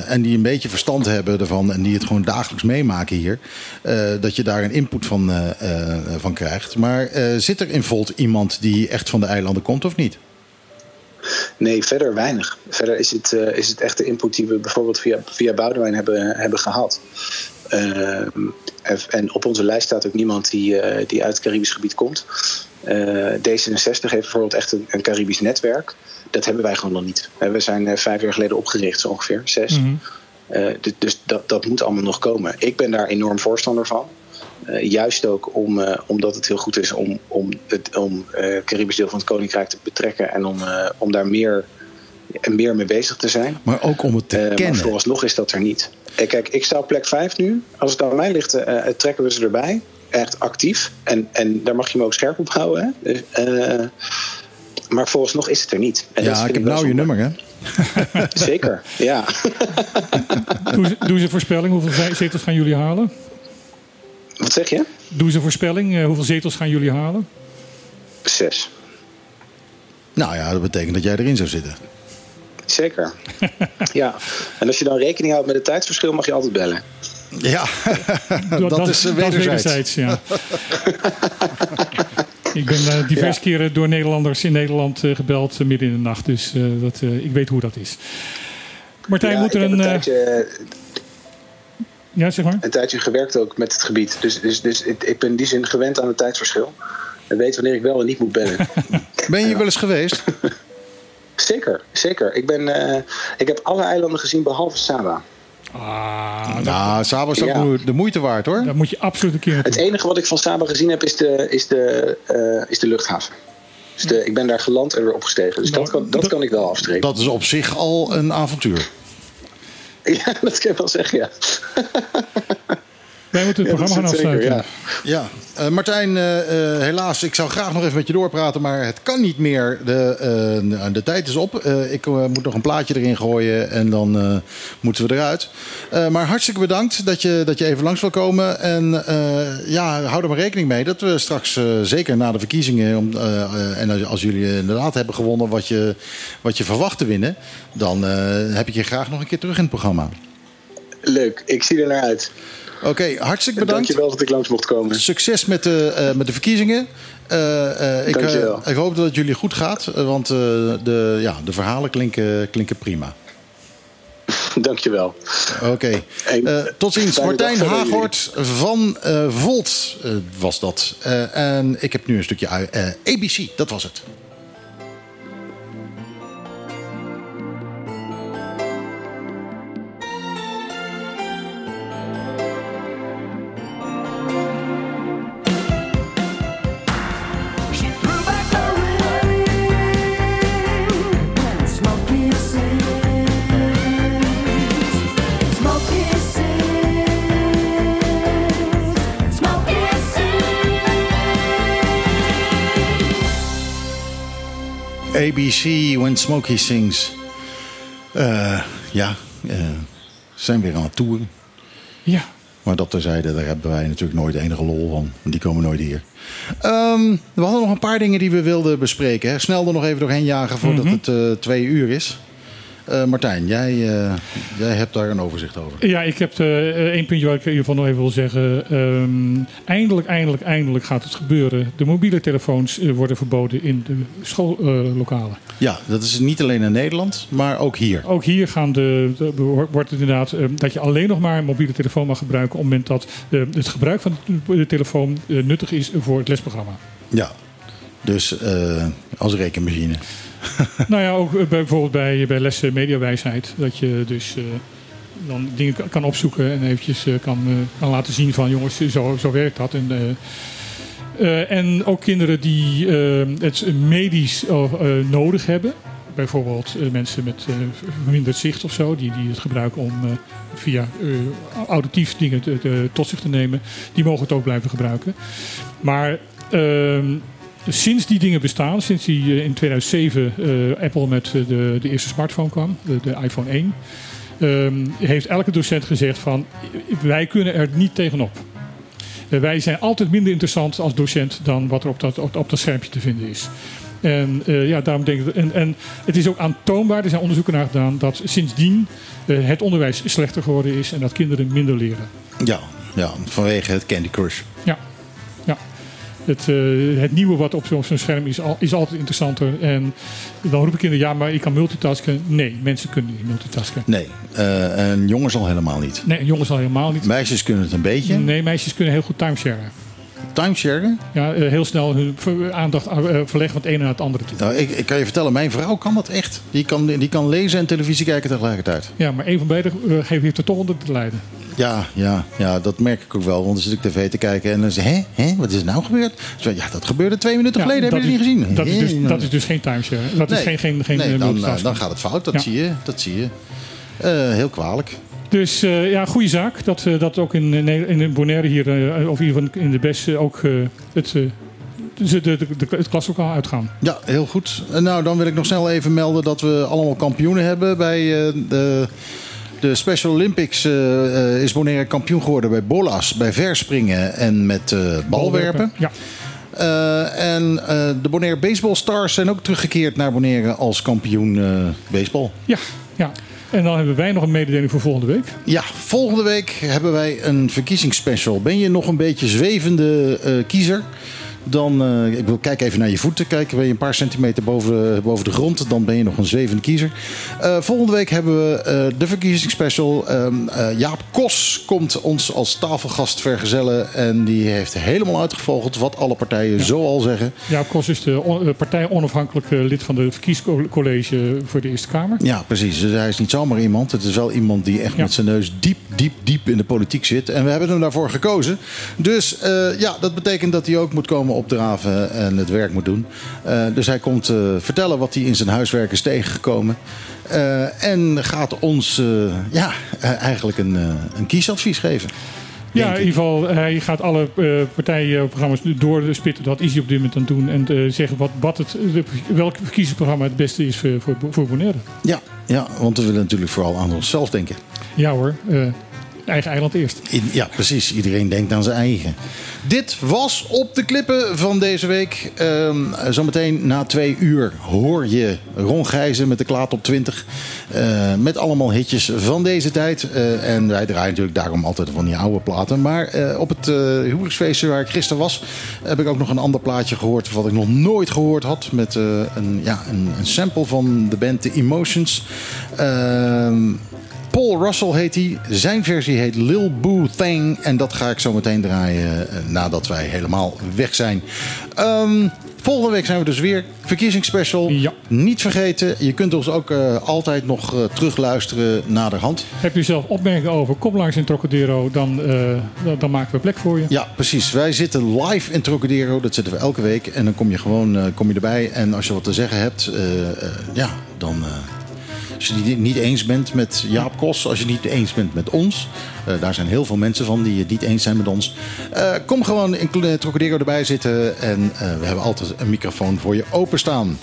en die een beetje verstand hebben ervan en die het gewoon dagelijks meemaken hier... dat je daar een input van, van krijgt. Maar zit er in Volt iemand die echt van de eilanden komt of niet? Nee, verder weinig. Verder is het, eh, is het echt de input die we bijvoorbeeld via, via Boudewijn hebben, hebben gehad. Ehm, en op onze lijst staat ook niemand die, eh, die uit het Caribisch gebied komt. Eh, D66 heeft bijvoorbeeld echt een, een Caribisch netwerk. Dat hebben wij gewoon nog niet. We zijn vijf jaar geleden opgericht, zo ongeveer, zes. Eh, du- dus dat, dat moet allemaal nog komen. Ik ben daar enorm voorstander van. Eh, juist ook om, eh, omdat het heel goed is om, om het om, eh, Caribisch deel van het Koninkrijk te betrekken en om, eh, om daar meer, meer mee bezig te zijn. Maar ook om het te Eh, maar kennen. vooralsnog is dat er niet. Kijk, ik sta op plek 5 nu. Als het aan mij ligt, trekken we ze erbij. echt actief. En, en daar mag je me ook scherp op houden. Hè? Dus, eh, maar vooralsnog is het er niet. En Ja, ik heb nou je nummer, hè? Zeker, ja. Doe ze, doe ze een voorspelling. Hoeveel ze- zetels gaan jullie halen? Wat zeg je? Doe ze een voorspelling. eh, hoeveel zetels gaan jullie halen? Zes. Nou ja, dat betekent dat jij erin zou zitten. Zeker. ja. En als je dan rekening houdt met het tijdsverschil, mag je altijd bellen. Ja, dat, is eh, wederzijds. ja. ik ben eh, diverse Ja. keren door Nederlanders in Nederland eh, gebeld eh, midden in de nacht. Dus eh, dat, eh, ik weet hoe dat is. Martijn, Ja, moet er een... een eh, tijdje, ja, zeg maar. een tijdje gewerkt ook met het gebied. Dus, dus, dus ik, ik ben in die zin gewend aan het tijdsverschil. En weet wanneer ik wel en niet moet bellen. Ben je hier wel eens geweest? zeker, zeker. Ik, ben, eh, ik heb alle eilanden gezien behalve Saba. Ah, Nou, Saba is ook Ja. de moeite waard, hoor. Daar moet je absoluut een keer. Het enige wat ik van Saba gezien heb is de, is de, eh, is de luchthaven. Dus de, ik ben daar geland en weer opgestegen. Dus dat kan, dat kan ik wel afstrepen. Dat is op zich al een avontuur. Ja, dat kan ik wel zeggen, ja. Wij moeten het Ja, programma gaan afsluiten. zeker, ja. Ja, Eh, Martijn, eh, eh, helaas, ik zou graag nog even met je doorpraten, maar het kan niet meer. De, eh, de tijd is op. Eh, ik moet nog een plaatje erin gooien en dan eh, moeten we eruit. Eh, maar hartstikke bedankt dat je, dat je even langs wil komen. En eh, ja, hou er maar rekening mee dat we straks, eh, zeker na de verkiezingen, om, en als, als jullie inderdaad hebben gewonnen wat je, wat je verwacht te winnen, dan eh, heb ik je graag nog een keer terug in het programma. Leuk, ik zie er naar uit. Oké, hartstikke bedankt. Dankjewel dat ik langs mocht komen. Succes met de, eh, met de verkiezingen. Eh, eh, ik, ik hoop dat het jullie goed gaat, want de, ja, de verhalen klinken, klinken prima. Dankjewel. Oké, Eh, tot ziens. Martijn Hagort van Volt was dat. En ik heb nu een stukje ABC, dat was het. ABC, When Smokey Sings. Eh, ja, ze zijn weer aan het toeren. Ja. Maar dat terzijde, daar hebben wij natuurlijk nooit enige lol van. Want Die komen nooit hier. Ehm, we hadden nog een paar dingen die we wilden bespreken. Hè. Snel er nog even doorheen jagen voordat Mhm. het eh, twee uur is. Eh, Martijn, jij, eh, jij hebt daar een overzicht over. Ja, ik heb eh, één puntje waar ik in ieder geval nog even wil zeggen. Ehm, eindelijk, eindelijk, eindelijk gaat het gebeuren. De mobiele telefoons worden verboden in de schoollokalen. Ja, dat is niet alleen in Nederland, maar ook hier. Ook hier gaan de, de- wordt het inderdaad eh, dat je alleen nog maar een mobiele telefoon mag gebruiken op het moment dat eh, het gebruik van de, telefoon nuttig is voor het lesprogramma. Ja, dus als rekenmachine. nou ja, ook eh, bijvoorbeeld bij, bij lessen mediawijsheid. Dat je dus eh, dan dingen kan- opzoeken en eventjes eh, kan, eh, kan laten zien van jongens, zo, zo werkt dat. En, eh, eh, en ook kinderen die eh, het medisch eh, eh, nodig hebben. Bijvoorbeeld eh, mensen met eh, verminderd zicht of zo, die, die het gebruiken om eh, via eh, auditief dingen te- tot zich te nemen. Die mogen het ook blijven gebruiken. Maar ehm, sinds die dingen bestaan, sinds die eh, in 2007 eh, Apple met eh, de, de eerste smartphone kwam, de, de iPhone 1, ehm, heeft elke docent gezegd van wij kunnen er niet tegenop. Wij zijn altijd minder interessant als docent dan wat er op dat, op, op dat schermpje te vinden is. En, ja, daarom denk ik, en, en het is ook aantoonbaar, er zijn onderzoeken naar gedaan, dat sindsdien het onderwijs slechter geworden is en dat kinderen minder leren. Ja, ja, vanwege het Candy Crush. Ja. Het, eh, het nieuwe wat op zo'n scherm is, al, is altijd interessanter. En dan roepen kinderen, ja, maar ik kan multitasken. Nee, mensen kunnen niet multitasken. Nee, eh, en jongens al helemaal niet. Nee, jongens al helemaal niet. Meisjes kunnen het een beetje. Nee, meisjes kunnen heel goed timesharen. Timesharen? Ja, eh, heel snel hun aandacht eh, verleggen van het ene naar het andere toe. Nou, ik, ik kan je vertellen, mijn vrouw kan dat echt. Die kan, die kan lezen en televisie kijken tegelijkertijd. Ja, maar een van beide eh, heeft er toch onder te lijden. Ja, ja, ja, dat merk ik ook wel. Want dan zit ik tv te kijken en dan zeg ik, hè, hè, wat is er nou gebeurd? Ja, dat gebeurde twee minuten Ja, geleden, heb je het niet is- gezien? Dat is, dus, dat is dus geen timeshare. Dat is Nee. geen, geen, geen nee, dan, dan gaat het fout, dat Ja. zie je. Dat zie je. Heel kwalijk. Dus eh, ja, goede zaak dat, eh, dat ook in, eh, in Bonaire hier, of in ieder geval in de BES, eh, ook het, de, de, de, het klaslokaal uitgaan. Ja, heel goed. Nou, dan wil ik nog snel even melden dat we allemaal kampioenen hebben bij de... De Special Olympics is Bonaire kampioen geworden bij bolas, bij verspringen en met balwerpen. Ja. En de Bonaire Baseball Stars zijn ook teruggekeerd naar Bonaire als kampioen baseball. Ja, ja. En dan hebben wij nog een mededeling voor volgende week. Ja, volgende week hebben wij een verkiezingsspecial. Ben je nog een beetje zwevende eh, kiezer? Dan, eh, ik wil kijk even naar je voeten. Kijk, ben je een paar centimeter boven, boven de grond, dan ben je nog een zwevende kiezer. Eh, volgende week hebben we eh, de verkiezingsspecial. Ehm, eh, Jaap Kos komt ons als tafelgast vergezellen. En die heeft helemaal uitgevogeld wat alle partijen zo al zeggen. Jaap Kos is de on- partij onafhankelijk eh, lid van de verkiezingscollege voor de Eerste Kamer. Ja, precies. Dus hij is niet zomaar iemand. Het is wel iemand die echt Ja. met zijn neus diep, diep, diep in de politiek zit. En we hebben hem daarvoor gekozen. Dus ja, dat betekent dat hij ook moet komen opdraven en het werk moet doen. Eh, dus hij komt eh, vertellen wat hij in zijn huiswerk is tegengekomen. Eh, en gaat ons ja, eigenlijk een, een kiesadvies geven. Ja, in ieder geval, hij gaat alle eh, partijenprogramma's doorspitten. Dat is hij op dit moment aan het doen. En zeggen wat, wat het, welk verkiezingsprogramma het beste is voor, voor, voor Bonaire. Ja, ja, want we willen natuurlijk vooral aan onszelf denken. Ja hoor, eigen eiland eerst. Ja, precies. Iedereen denkt aan zijn eigen. Dit was op de klippen van deze week. Ehm, zometeen na twee uur hoor je Ron Gijzen met de Klaat op 20. eh, met allemaal hitjes van deze tijd. Eh, en wij draaien natuurlijk daarom altijd van die oude platen. Maar eh, op het huwelijksfeestje waar ik gisteren was... heb ik ook nog een ander plaatje gehoord... wat ik nog nooit gehoord had. Met een, ja, een, een sample van de band The Emotions. Ehm Paul Russell heet hij. Zijn versie heet Lil Boo Thang. En dat ga ik zo meteen draaien eh, nadat wij helemaal weg zijn. Ehm, volgende week zijn we dus weer. Verkiezingsspecial. Niet vergeten, je kunt ons ook eh, altijd nog eh, terugluisteren naderhand. Heb je zelf opmerkingen over? Kom langs in Trocadero, dan, dan, maken we plek voor je. Ja, precies. Wij zitten live in Trocadero. Dat zitten we elke week. En dan kom je gewoon kom je erbij. En als je wat te zeggen hebt, ja, dan... eh, als je het niet- eens bent met Jaap Kos, als je het niet eens bent met ons, eh, daar zijn heel veel mensen van die het niet eens zijn met ons. eh, kom gewoon in Trocadero erbij zitten en eh, we hebben altijd een microfoon voor je openstaan.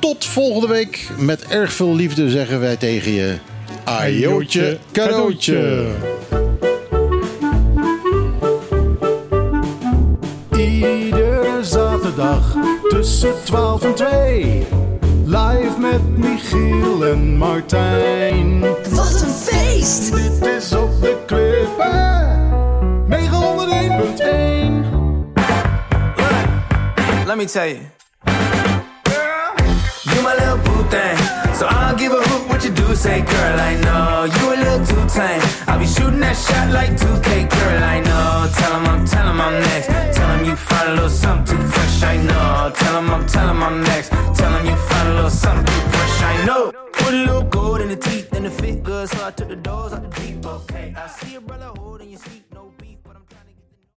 Tot volgende week. Met erg veel liefde zeggen wij tegen je. Ajootje, cadeautje. Iedere zaterdag tussen 12 en 2. Live met Michiel en Martijn. Wat een feest! Dit is op de klippen. 901.1. Let me tell you. You my little boo thing. So I don't give a hoot what you do, say, girl, I know. You a little too tame. I'll be shooting that shot like 2K, girl, I know. Tell him I'm, tell I'm next. Tell him you find a little something too fresh, I know. Tell him I'm, tell I'm next. Tell him you find a little something too fresh, I know. Put a little gold in the teeth and the fit good, so I took the doors out the deep, okay. I see a runner holding you see